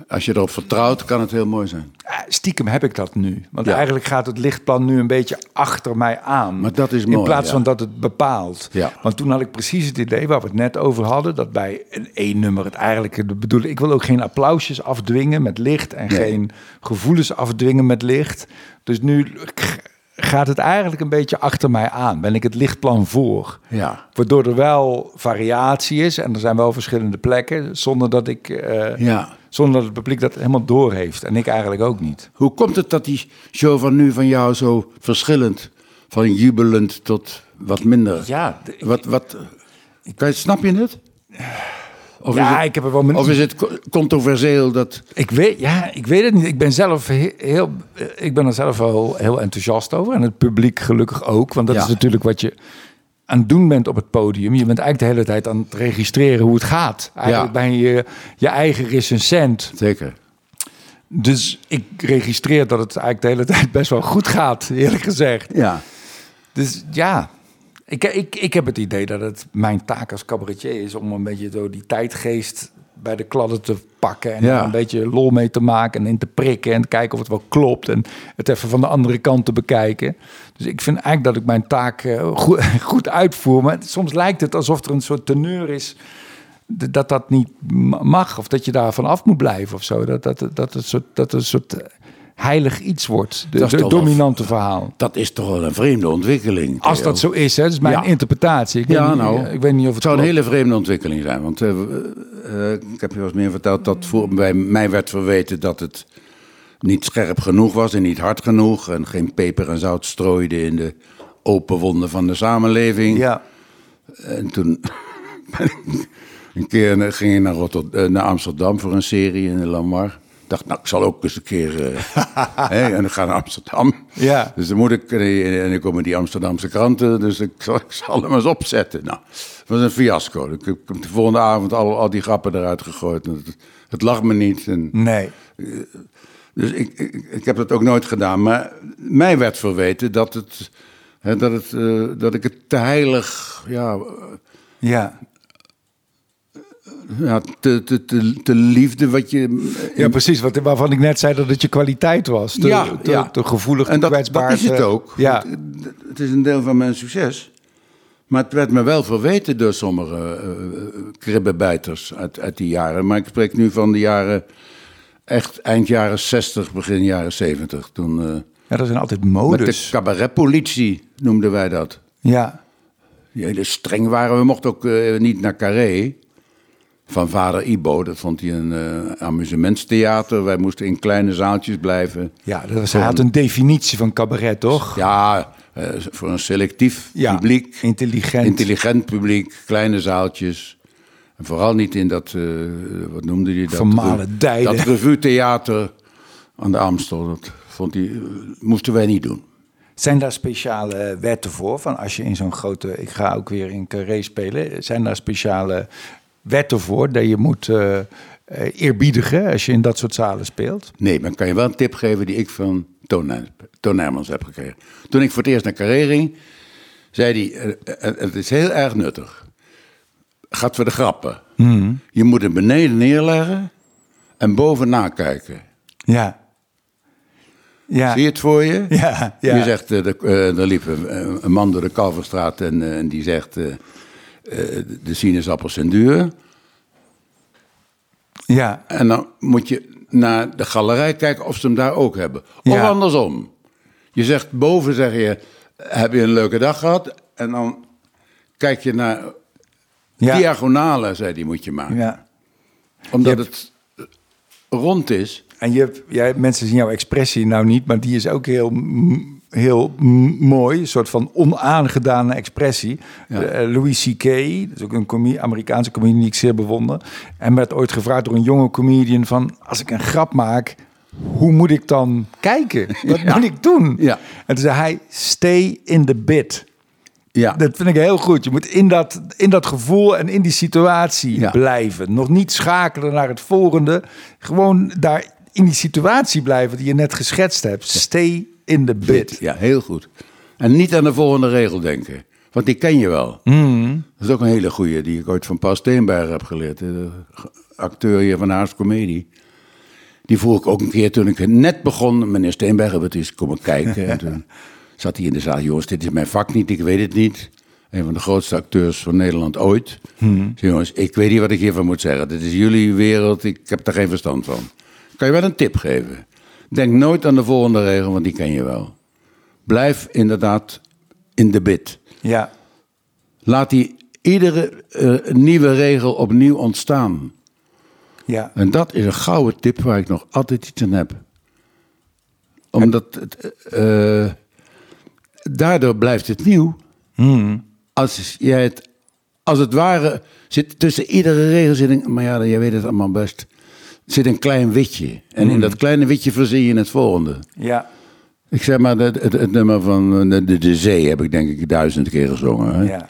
Als je erop vertrouwt, kan het heel mooi zijn. Stiekem heb ik dat nu. Want Ja. eigenlijk gaat het lichtplan nu een beetje achter mij aan. Maar dat is In mooi, plaats ja. van dat het bepaalt. Ja. Want toen had ik precies het idee waar we het net over hadden. Dat bij een één nummer het eigenlijk de bedoeling. Ik wil ook geen applausjes afdwingen met licht. En Nee. geen gevoelens afdwingen met licht. Dus nu gaat het eigenlijk een beetje achter mij aan. Ben ik het lichtplan voor. Ja. Waardoor er wel variatie is. En er zijn wel verschillende plekken. Zonder dat ik... eh, Ja. Zonder dat het publiek dat helemaal door heeft. En ik eigenlijk ook niet. Hoe komt het dat die show van nu van jou zo verschillend, van jubelend tot wat minder? Ja, Wat, wat, kan je, snap je het? Of ja, is het, ik heb er wel mijn... of is het co- controversieel dat... Ik weet, ja, ik weet het niet. Ik ben zelf he- heel, eh, ik ben er zelf wel heel enthousiast over. En het publiek gelukkig ook. Want dat Ja. is natuurlijk wat je aan het doen bent op het podium. Je bent eigenlijk de hele tijd aan het registreren hoe het gaat. Eigenlijk Ja. ben je je eigen recensent. Zeker. Dus ik registreer dat het eigenlijk de hele tijd best wel goed gaat, eerlijk gezegd. Ja. Dus ja, ik, ik, ik heb het idee dat het mijn taak als cabaretier is om een beetje zo die tijdgeest bij de kladden te pakken. En Ja. een beetje lol mee te maken en in te prikken en te kijken of het wel klopt. En het even van de andere kant te bekijken. Dus ik vind eigenlijk dat ik mijn taak eh, goed, [laughs] goed uitvoer. Maar soms lijkt het alsof er een soort teneur is dat dat niet ma- mag. Of dat je daarvan af moet blijven of zo. Dat, dat, dat, het, soort, dat een soort heilig iets wordt. De, Dat is de wel- dominante verhaal. Dat is toch wel een vreemde ontwikkeling. Als dat zo is, hè, dat is mijn Ja. interpretatie. Ik, Ja, weet niet, nou, ik weet niet of het Het zou een hele vreemde ontwikkeling zijn. Want eh, eh, eh, ik heb je wel eens meer verteld dat voor, bij mij werd verweten dat het niet scherp genoeg was en niet hard genoeg. En geen peper en zout strooide in de open wonden van de samenleving. Ja, En toen [laughs] een keer ging ik naar, Rotterdam, naar Amsterdam voor een serie in de Lamar. Ik dacht, nou, ik zal ook eens een keer... eh, [laughs] hè, en ik ga naar Amsterdam. Ja. Dus dan moet ik... eh, En ik kom in die Amsterdamse kranten, dus ik zal, ik zal hem eens opzetten. Nou, het was een fiasco. Ik heb de volgende avond al, al die grappen eruit gegooid. Het, het lag me niet. En, nee. dus ik, ik, ik heb dat ook nooit gedaan. Maar mij werd verweten dat, het, hè, dat, het, eh, dat ik het te heilig... Ja, Ja. Ja, te, te, te, te liefde wat je... ja, precies. Wat, waarvan ik net zei dat het je kwaliteit was. Te, Ja, te, ja. te gevoelig, en dat, kwetsbaar. dat is het ook. Ja. Het, het is een deel van mijn succes. Maar het werd me wel verweten door sommige kribbenbijters uit, uit die jaren. Maar ik spreek nu van de jaren... Echt eind jaren 60, begin jaren 70. Toen, eh, ja, dat zijn altijd met modes. de cabaretpolitie noemden wij dat. Ja. Die hele streng waren. We mochten ook eh, niet naar Carré. Van vader Ibo. Dat vond hij een eh, amusementstheater. Wij moesten in kleine zaaltjes blijven. Ja, dat was, hij had een definitie van cabaret, toch? Ja, eh, voor een selectief Ja, publiek. intelligent. Intelligent publiek, kleine zaaltjes. En vooral niet in dat, eh, wat noemde hij dat? Vermalen dijden. Dat revue-theater aan de Amstel. Dat vond hij, moesten wij niet doen. Zijn daar speciale wetten voor? Van als je in zo'n grote... Ik ga ook weer in Carré spelen. Zijn daar speciale wetten voor dat je moet eh, eh, eerbiedigen als je in dat soort zalen speelt? Nee, maar ik kan je wel een tip geven die ik van Toon, Nij- Toon Nijmans heb gekregen. Toen ik voor het eerst naar Carré ging, zei hij, eh, het is heel erg nuttig. Gaat voor de grappen. Je moet hem beneden neerleggen en boven nakijken. Ja. Ja. Zie je het voor je? Ja, ja. Je zegt, er liep een, man door de Kalverstraat en, en die zegt, de sinaasappels zijn duur. Ja. En dan moet je naar de galerij kijken of ze hem daar ook hebben. Of Ja. andersom. Je zegt boven, zeg je, heb je een leuke dag gehad? En dan kijk je naar Ja. diagonale, zei die, moet je maken. ja. Omdat het rond is. En je, hebt- jij, mensen zien jouw expressie nou niet, maar die is ook heel, heel mooi. Een soort van onaangedane expressie. Ja. Eh, Louis C.K., dat is ook een comie- Amerikaanse comedian die ik zeer bewonder. En werd ooit gevraagd door een jonge comedian van... als ik een grap maak, hoe moet ik dan kijken? [laughs] Wat Ja. moet ik doen? Ja. En toen zei hij, stay in the bit. Ja. Dat vind ik heel goed. Je moet in dat, in dat gevoel en in die situatie Ja. blijven. Nog niet schakelen naar het volgende. Gewoon daar in die situatie blijven die je net geschetst hebt. Stay in the bit. Ja, heel goed. En niet aan de volgende regel denken. Want die ken je wel. Hmm. Dat is ook een hele goeie die ik ooit van Paul Steenberg heb geleerd. De acteur hier van Haars Comedie. Die vroeg ik ook een keer toen ik net begon. Meneer Steenberg, wat is komen kijken. En toen [laughs] zat hij in de zaal. Jongens, dit is mijn vak niet, ik weet het niet. Een van de grootste acteurs van Nederland ooit. Zei, jongens, ik weet niet wat ik hiervan moet zeggen. Dit is jullie wereld, ik heb daar geen verstand van. Kan je wel een tip geven? Denk nooit aan de volgende regel, want die ken je wel. Blijf inderdaad in de bit. Ja. Laat die iedere eh, nieuwe regel opnieuw ontstaan. Ja. En dat is een gouden tip waar ik nog altijd iets aan heb. Omdat het, eh, daardoor blijft het nieuw. Als jij het, als het ware, zit tussen iedere regel zit een, maar ja, jij weet het allemaal best, zit een klein witje. En in dat kleine witje verzin je het volgende. Ja. Ik zeg maar, het, het, het nummer van de, de, de zee heb ik denk ik duizend keer gezongen. Hè? Ja.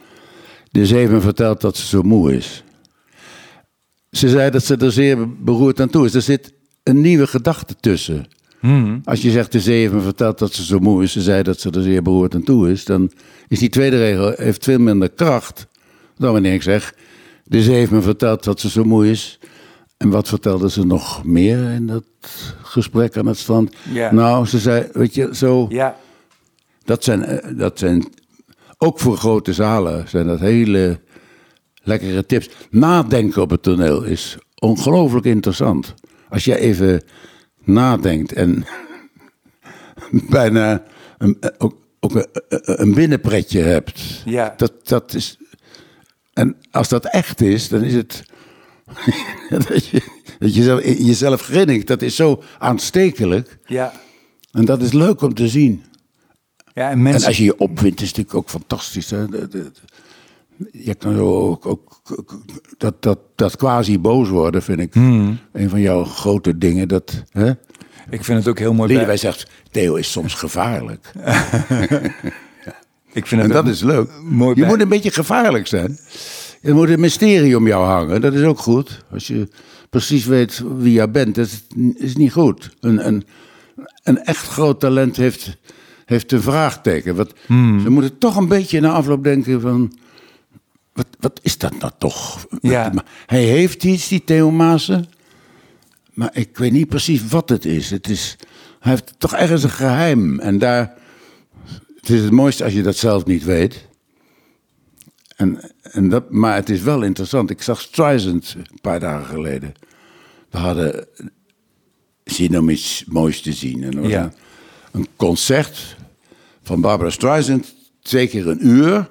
De zee heeft me verteld dat ze zo moe is. Ze zei dat ze er zeer beroerd aan toe is. Er zit een nieuwe gedachte tussen. Als je zegt de zee heeft me verteld dat ze zo moe is, ze zei dat ze er zeer beroerd aan toe is, dan is die tweede regel heeft veel minder kracht dan wanneer ik zeg de zee heeft me verteld dat ze zo moe is. En wat vertelde ze nog meer in dat gesprek aan het strand? Ja. Nou, ze zei, weet je, zo. Ja. Dat zijn, eh, dat zijn ook voor grote zalen zijn dat hele lekkere tips. Nadenken op het toneel is ongelooflijk interessant. Als je even nadenkt en [laughs] bijna een, eh, ook, ook een, een binnenpretje hebt. Ja. Dat, dat is, en als dat echt is, dan is het. [laughs] dat je, dat je zelf- jezelf grinnikt, dat is zo aanstekelijk. Ja. En dat is leuk om te zien. Ja, en mensen... En als je je opwint, is natuurlijk ook fantastisch. Hè? Je kan zo ook, ook, ook- dat, dat, dat quasi boos worden, vind ik een van jouw grote dingen. Dat, hè? Ik vind het ook heel mooi. bij- Lodewijk zegt, Theo is soms gevaarlijk. [laughs] Ik vind En het dat ook is leuk. mooi je bij- moet een beetje gevaarlijk zijn. Er moet een mysterie om jou hangen. Dat is ook goed. Als je precies weet wie jij bent, dat is, niet goed. Een, een, een echt groot talent heeft, heeft een vraagteken. Wat, Hmm. Ze moeten toch een beetje na afloop denken van... Wat, wat is dat nou toch? Ja. Hij heeft iets, die Theo Maassen. Maar ik weet niet precies wat het is. Het is hij heeft toch ergens een geheim. En daar... Het is het mooiste als je dat zelf niet weet. En, en dat, maar het is wel interessant. Ik zag Streisand een paar dagen geleden. We hadden zin om iets moois te zien. En Ja. een, een concert van Barbara Streisand. Twee keer een uur.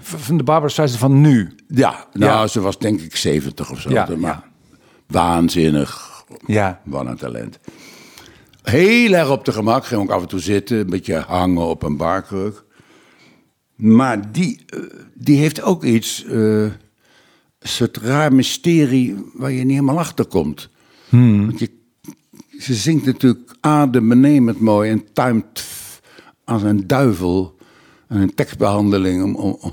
van de Barbara Streisand van nu. Ja, nou, Ja. ze was denk ik 70 of zo. Ja, maar ja. waanzinnig. Ja. Wat een talent. Heel erg op de gemak. Ging ook af en toe zitten. Een beetje hangen op een barkruk. Maar die, eh, die heeft ook iets. eh, een soort raar mysterie waar je niet helemaal achter komt. Want je, ze zingt natuurlijk adembenemend mooi en timed f- als een duivel. En een tekstbehandeling om, om,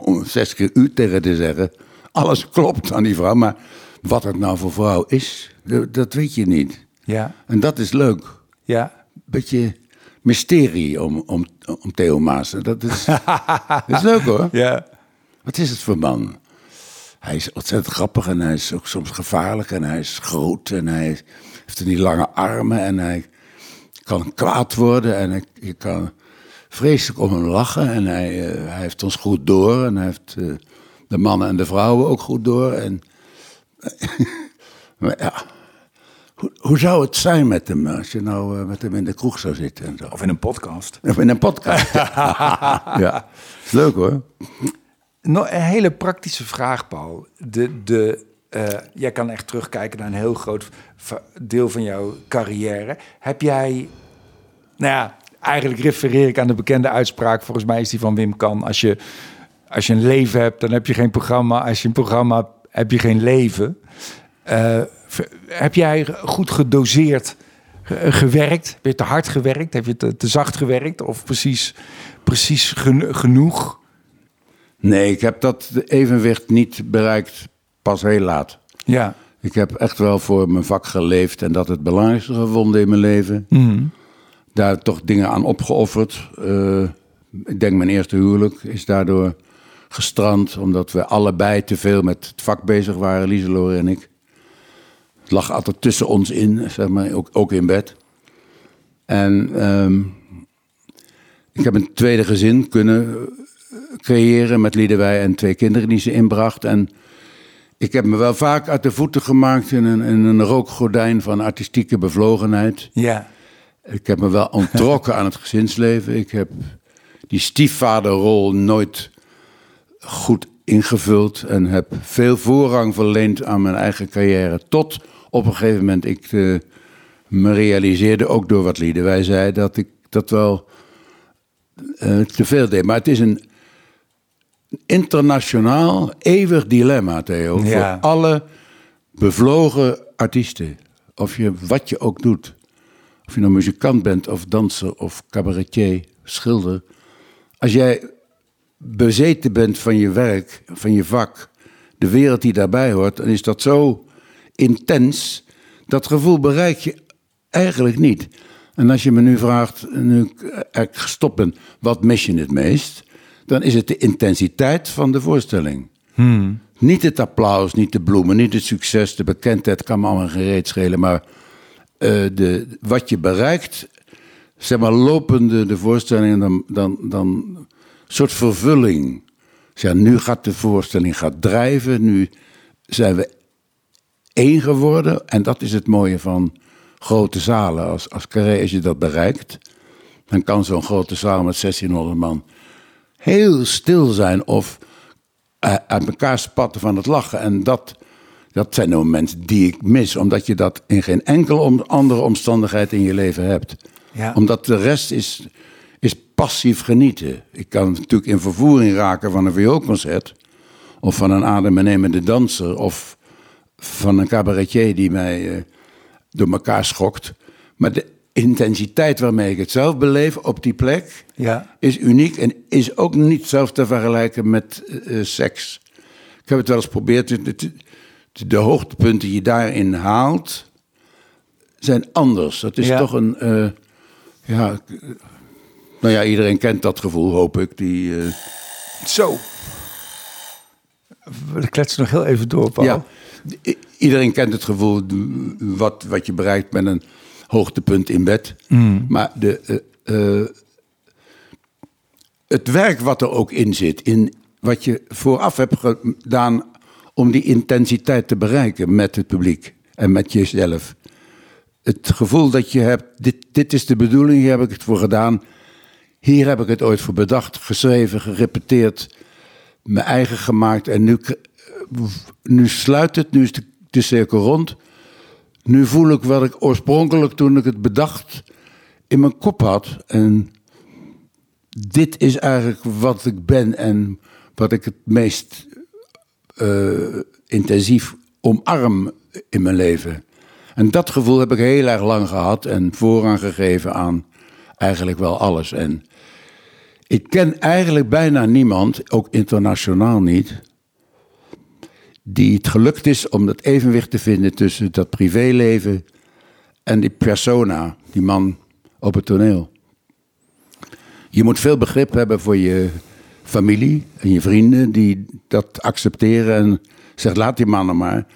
om- zes keer u tegen te zeggen. Alles klopt aan die vrouw, maar wat het nou voor vrouw is, dat, dat weet je niet. Ja. En dat is leuk. Ja. Beetje mysterie om, om, om Theo Maassen. Dat is, dat is leuk hoor. [laughs] Ja. Wat is het voor man? Hij is ontzettend grappig en hij is ook soms gevaarlijk en hij is groot en hij heeft die lange armen en hij kan kwaad worden en hij, je kan vreselijk om hem lachen en hij, eh, hij heeft ons goed door en hij heeft eh, de mannen en de vrouwen ook goed door. En, [laughs] maar ja, hoe, hoe zou het zijn met hem als je nou eh, met hem in de kroeg zou zitten en zo? Of in een podcast. Of in een podcast. [laughs] ja, is leuk hoor. Nog een hele praktische vraag, Paul. De, de, eh, jij kan echt terugkijken naar een heel groot deel van jouw carrière. Heb jij, nou ja, eigenlijk refereer ik aan de bekende uitspraak, volgens mij is die van Wim Kan. Als je, als je een leven hebt, dan heb je geen programma. Als je een programma hebt, heb je geen leven. Eh, v- heb jij goed gedoseerd ge- gewerkt? Heb je te hard gewerkt? Heb je te, te zacht gewerkt? Of precies, precies gen- genoeg? Nee, ik heb dat evenwicht niet bereikt pas heel laat. Ja. Ik heb echt wel voor mijn vak geleefd en dat het belangrijkste gevonden in mijn leven. Mhm. Daar toch dingen aan opgeofferd. Eh, ik denk mijn eerste huwelijk is daardoor gestrand, omdat we allebei te veel met het vak bezig waren, Lieselore en ik. Het lag altijd tussen ons in, zeg maar, ook, ook in bed. En ehm, ik heb een tweede gezin kunnen creëren met Liedewij en twee kinderen die ze inbracht. En ik heb me wel vaak uit de voeten gemaakt in een, in een rookgordijn van artistieke bevlogenheid. Ja. Ik heb me wel ontrokken aan het gezinsleven. Ik heb die stiefvaderrol nooit goed ingevuld en heb veel voorrang verleend aan mijn eigen carrière. Tot op een gegeven moment ik eh, me realiseerde, ook door wat Liedewij zei, dat ik dat wel eh, te veel deed. Maar het is een internationaal eeuwig dilemma, Theo. Ja. Voor alle bevlogen artiesten. Of je wat je ook doet. Of je nou muzikant bent, of danser, of cabaretier, schilder. Als jij bezeten bent van je werk, van je vak, de wereld die daarbij hoort, dan is dat zo intens. Dat gevoel bereik je eigenlijk niet. En als je me nu vraagt, nu ik eigenlijk gestopt ben, wat mis je het meest? Dan is het de intensiteit van de voorstelling. Niet het applaus, niet de bloemen, niet het succes, de bekendheid kan me allemaal geen reet schelen. Maar eh, de, wat je bereikt, zeg maar lopende de voorstelling, dan, dan, dan een soort vervulling. Dus ja, nu gaat de voorstelling gaat drijven, nu zijn we één geworden. En dat is het mooie van grote zalen. Als, als Carré, als je dat bereikt, dan kan zo'n grote zaal met 1600 man heel stil zijn of eh, uit elkaar spatten van het lachen. En dat, dat zijn de momenten die ik mis, omdat je dat in geen enkele om, andere omstandigheid in je leven hebt. Ja. Omdat de rest is, is passief genieten. Ik kan natuurlijk in vervoering raken van een vioolconcert, of van een adembenemende danser, of van een cabaretier die mij eh, door elkaar schokt. Maar de intensiteit waarmee ik het zelf beleef op die plek Ja. is uniek en is ook niet zelf te vergelijken met eh, eh, seks. Ik heb het wel eens geprobeerd. De, hoogtepunten die je daarin haalt zijn anders. Dat is Ja. toch een. ja, nou ja, iedereen kent dat gevoel, hoop ik. Die, Zo. We kletsen nog heel even door, Paul. ja, iedereen kent het gevoel wat, wat je bereikt met een hoogtepunt in bed. Maar de, eh, eh, het werk wat er ook in zit, in wat je vooraf hebt gedaan om die intensiteit te bereiken met het publiek en met jezelf. Het gevoel dat je hebt, dit, dit is de bedoeling, hier heb ik het voor gedaan. Hier heb ik het ooit voor bedacht, geschreven, gerepeteerd, mijn eigen gemaakt. En nu, nu sluit het, nu is de, cirkel rond. Nu voel ik wat ik oorspronkelijk toen ik het bedacht in mijn kop had. En dit is eigenlijk wat ik ben en wat ik het meest eh, intensief omarm in mijn leven. En dat gevoel heb ik heel erg lang gehad en voorrang gegeven aan eigenlijk wel alles. En ik ken eigenlijk bijna niemand, ook internationaal niet, die het gelukt is om dat evenwicht te vinden tussen dat privéleven en die persona, die man op het toneel. Je moet veel begrip hebben voor je familie en je vrienden die dat accepteren en zegt laat die mannen maar.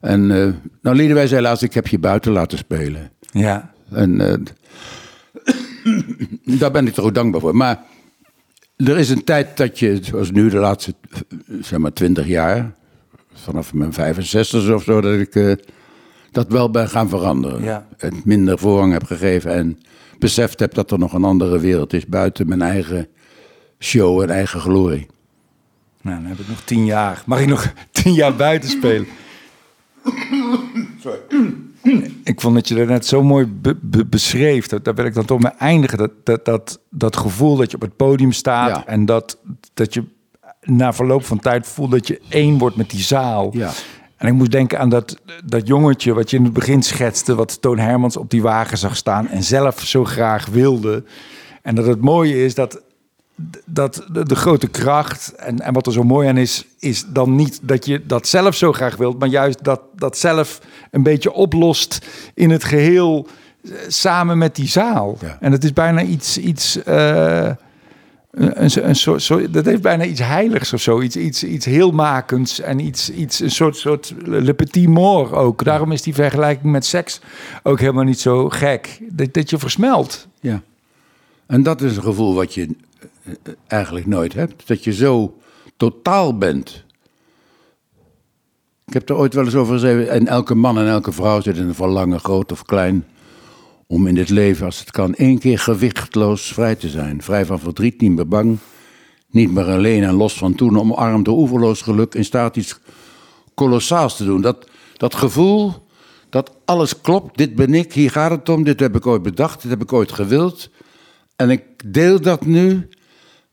En eh nou Liedewij zei laatst, ik heb je buiten laten spelen. Ja. En eh, [clears throat] daar ben ik er ook dankbaar voor. Maar er is een tijd dat je, zoals nu de laatste, eh, zeg maar, twintig jaar, vanaf mijn 65 of zo, dat ik eh, dat wel ben gaan veranderen. Ja. En minder voorrang heb gegeven en beseft heb dat er nog een andere wereld is buiten mijn eigen show en eigen glorie. Nou, dan heb ik nog tien jaar. Mag ik nog [laughs] tien jaar buiten spelen? Ik vond dat je dat net zo mooi be- be- beschreef. Dat, daar wil ik dan toch mee eindigen. Dat, dat, dat, dat gevoel dat je op het podium staat. Ja. En dat, dat je na verloop van tijd voelt dat je één wordt met die zaal. Ja. En ik moest denken aan dat, dat jongetje wat je in het begin schetste. Wat Toon Hermans op die wagen zag staan. En zelf zo graag wilde. En dat het mooie is dat dat de, de grote kracht en, en wat er zo mooi aan is, is dan niet dat je dat zelf zo graag wilt, maar juist dat dat zelf een beetje oplost in het geheel eh, samen met die zaal. Ja. En het is bijna iets, iets eh, een, een, een soort, soort, dat heeft bijna iets heiligs of zo, iets, iets, iets heelmakends en iets, iets, een soort, soort le petit mort ook. Daarom is die vergelijking met seks ook helemaal niet zo gek. Dat, dat je versmelt. Ja. En dat is een gevoel wat je eh, eh, eigenlijk nooit hebt. Dat je zo totaal bent. Ik heb er ooit wel eens over gezegd. En elke man en elke vrouw zit in een verlangen, groot of klein. Om in dit leven, als het kan, één keer gewichtloos vrij te zijn. Vrij van verdriet, niet meer bang. Niet meer alleen en los van toen. Omarmd door oeverloos geluk. In staat iets kolossaals te doen. Dat, dat gevoel dat alles klopt. Dit ben ik, hier gaat het om. Dit heb ik ooit bedacht. Dit heb ik ooit gewild. En ik deel dat nu.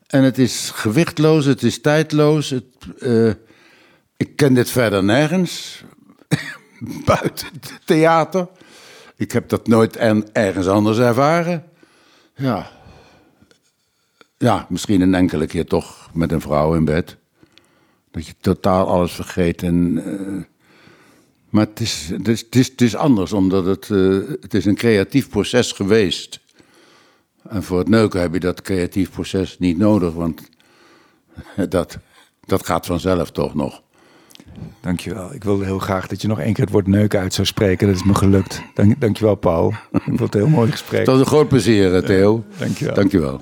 En het is gewichtloos, het is tijdloos. Het, eh, ik ken dit verder nergens. [laughs] Buiten het theater. Ik heb dat nooit en ergens anders ervaren. Ja. Ja, misschien een enkele keer toch met een vrouw in bed. Dat je totaal alles vergeet. En, eh, maar het is, het, is, het, is, anders, omdat het, eh, het is een creatief proces geweest. En voor het neuken heb je dat creatief proces niet nodig, want [laughs] dat, dat gaat vanzelf toch nog. Dankjewel. Ik wilde heel graag dat je nog één keer het woord neuken uit zou spreken. Dat is me gelukt. Dank, dankjewel, Paul. Ik vond het een heel mooi gesprek. Het was een groot plezier, eh, Theo. dankjewel. Dankjewel.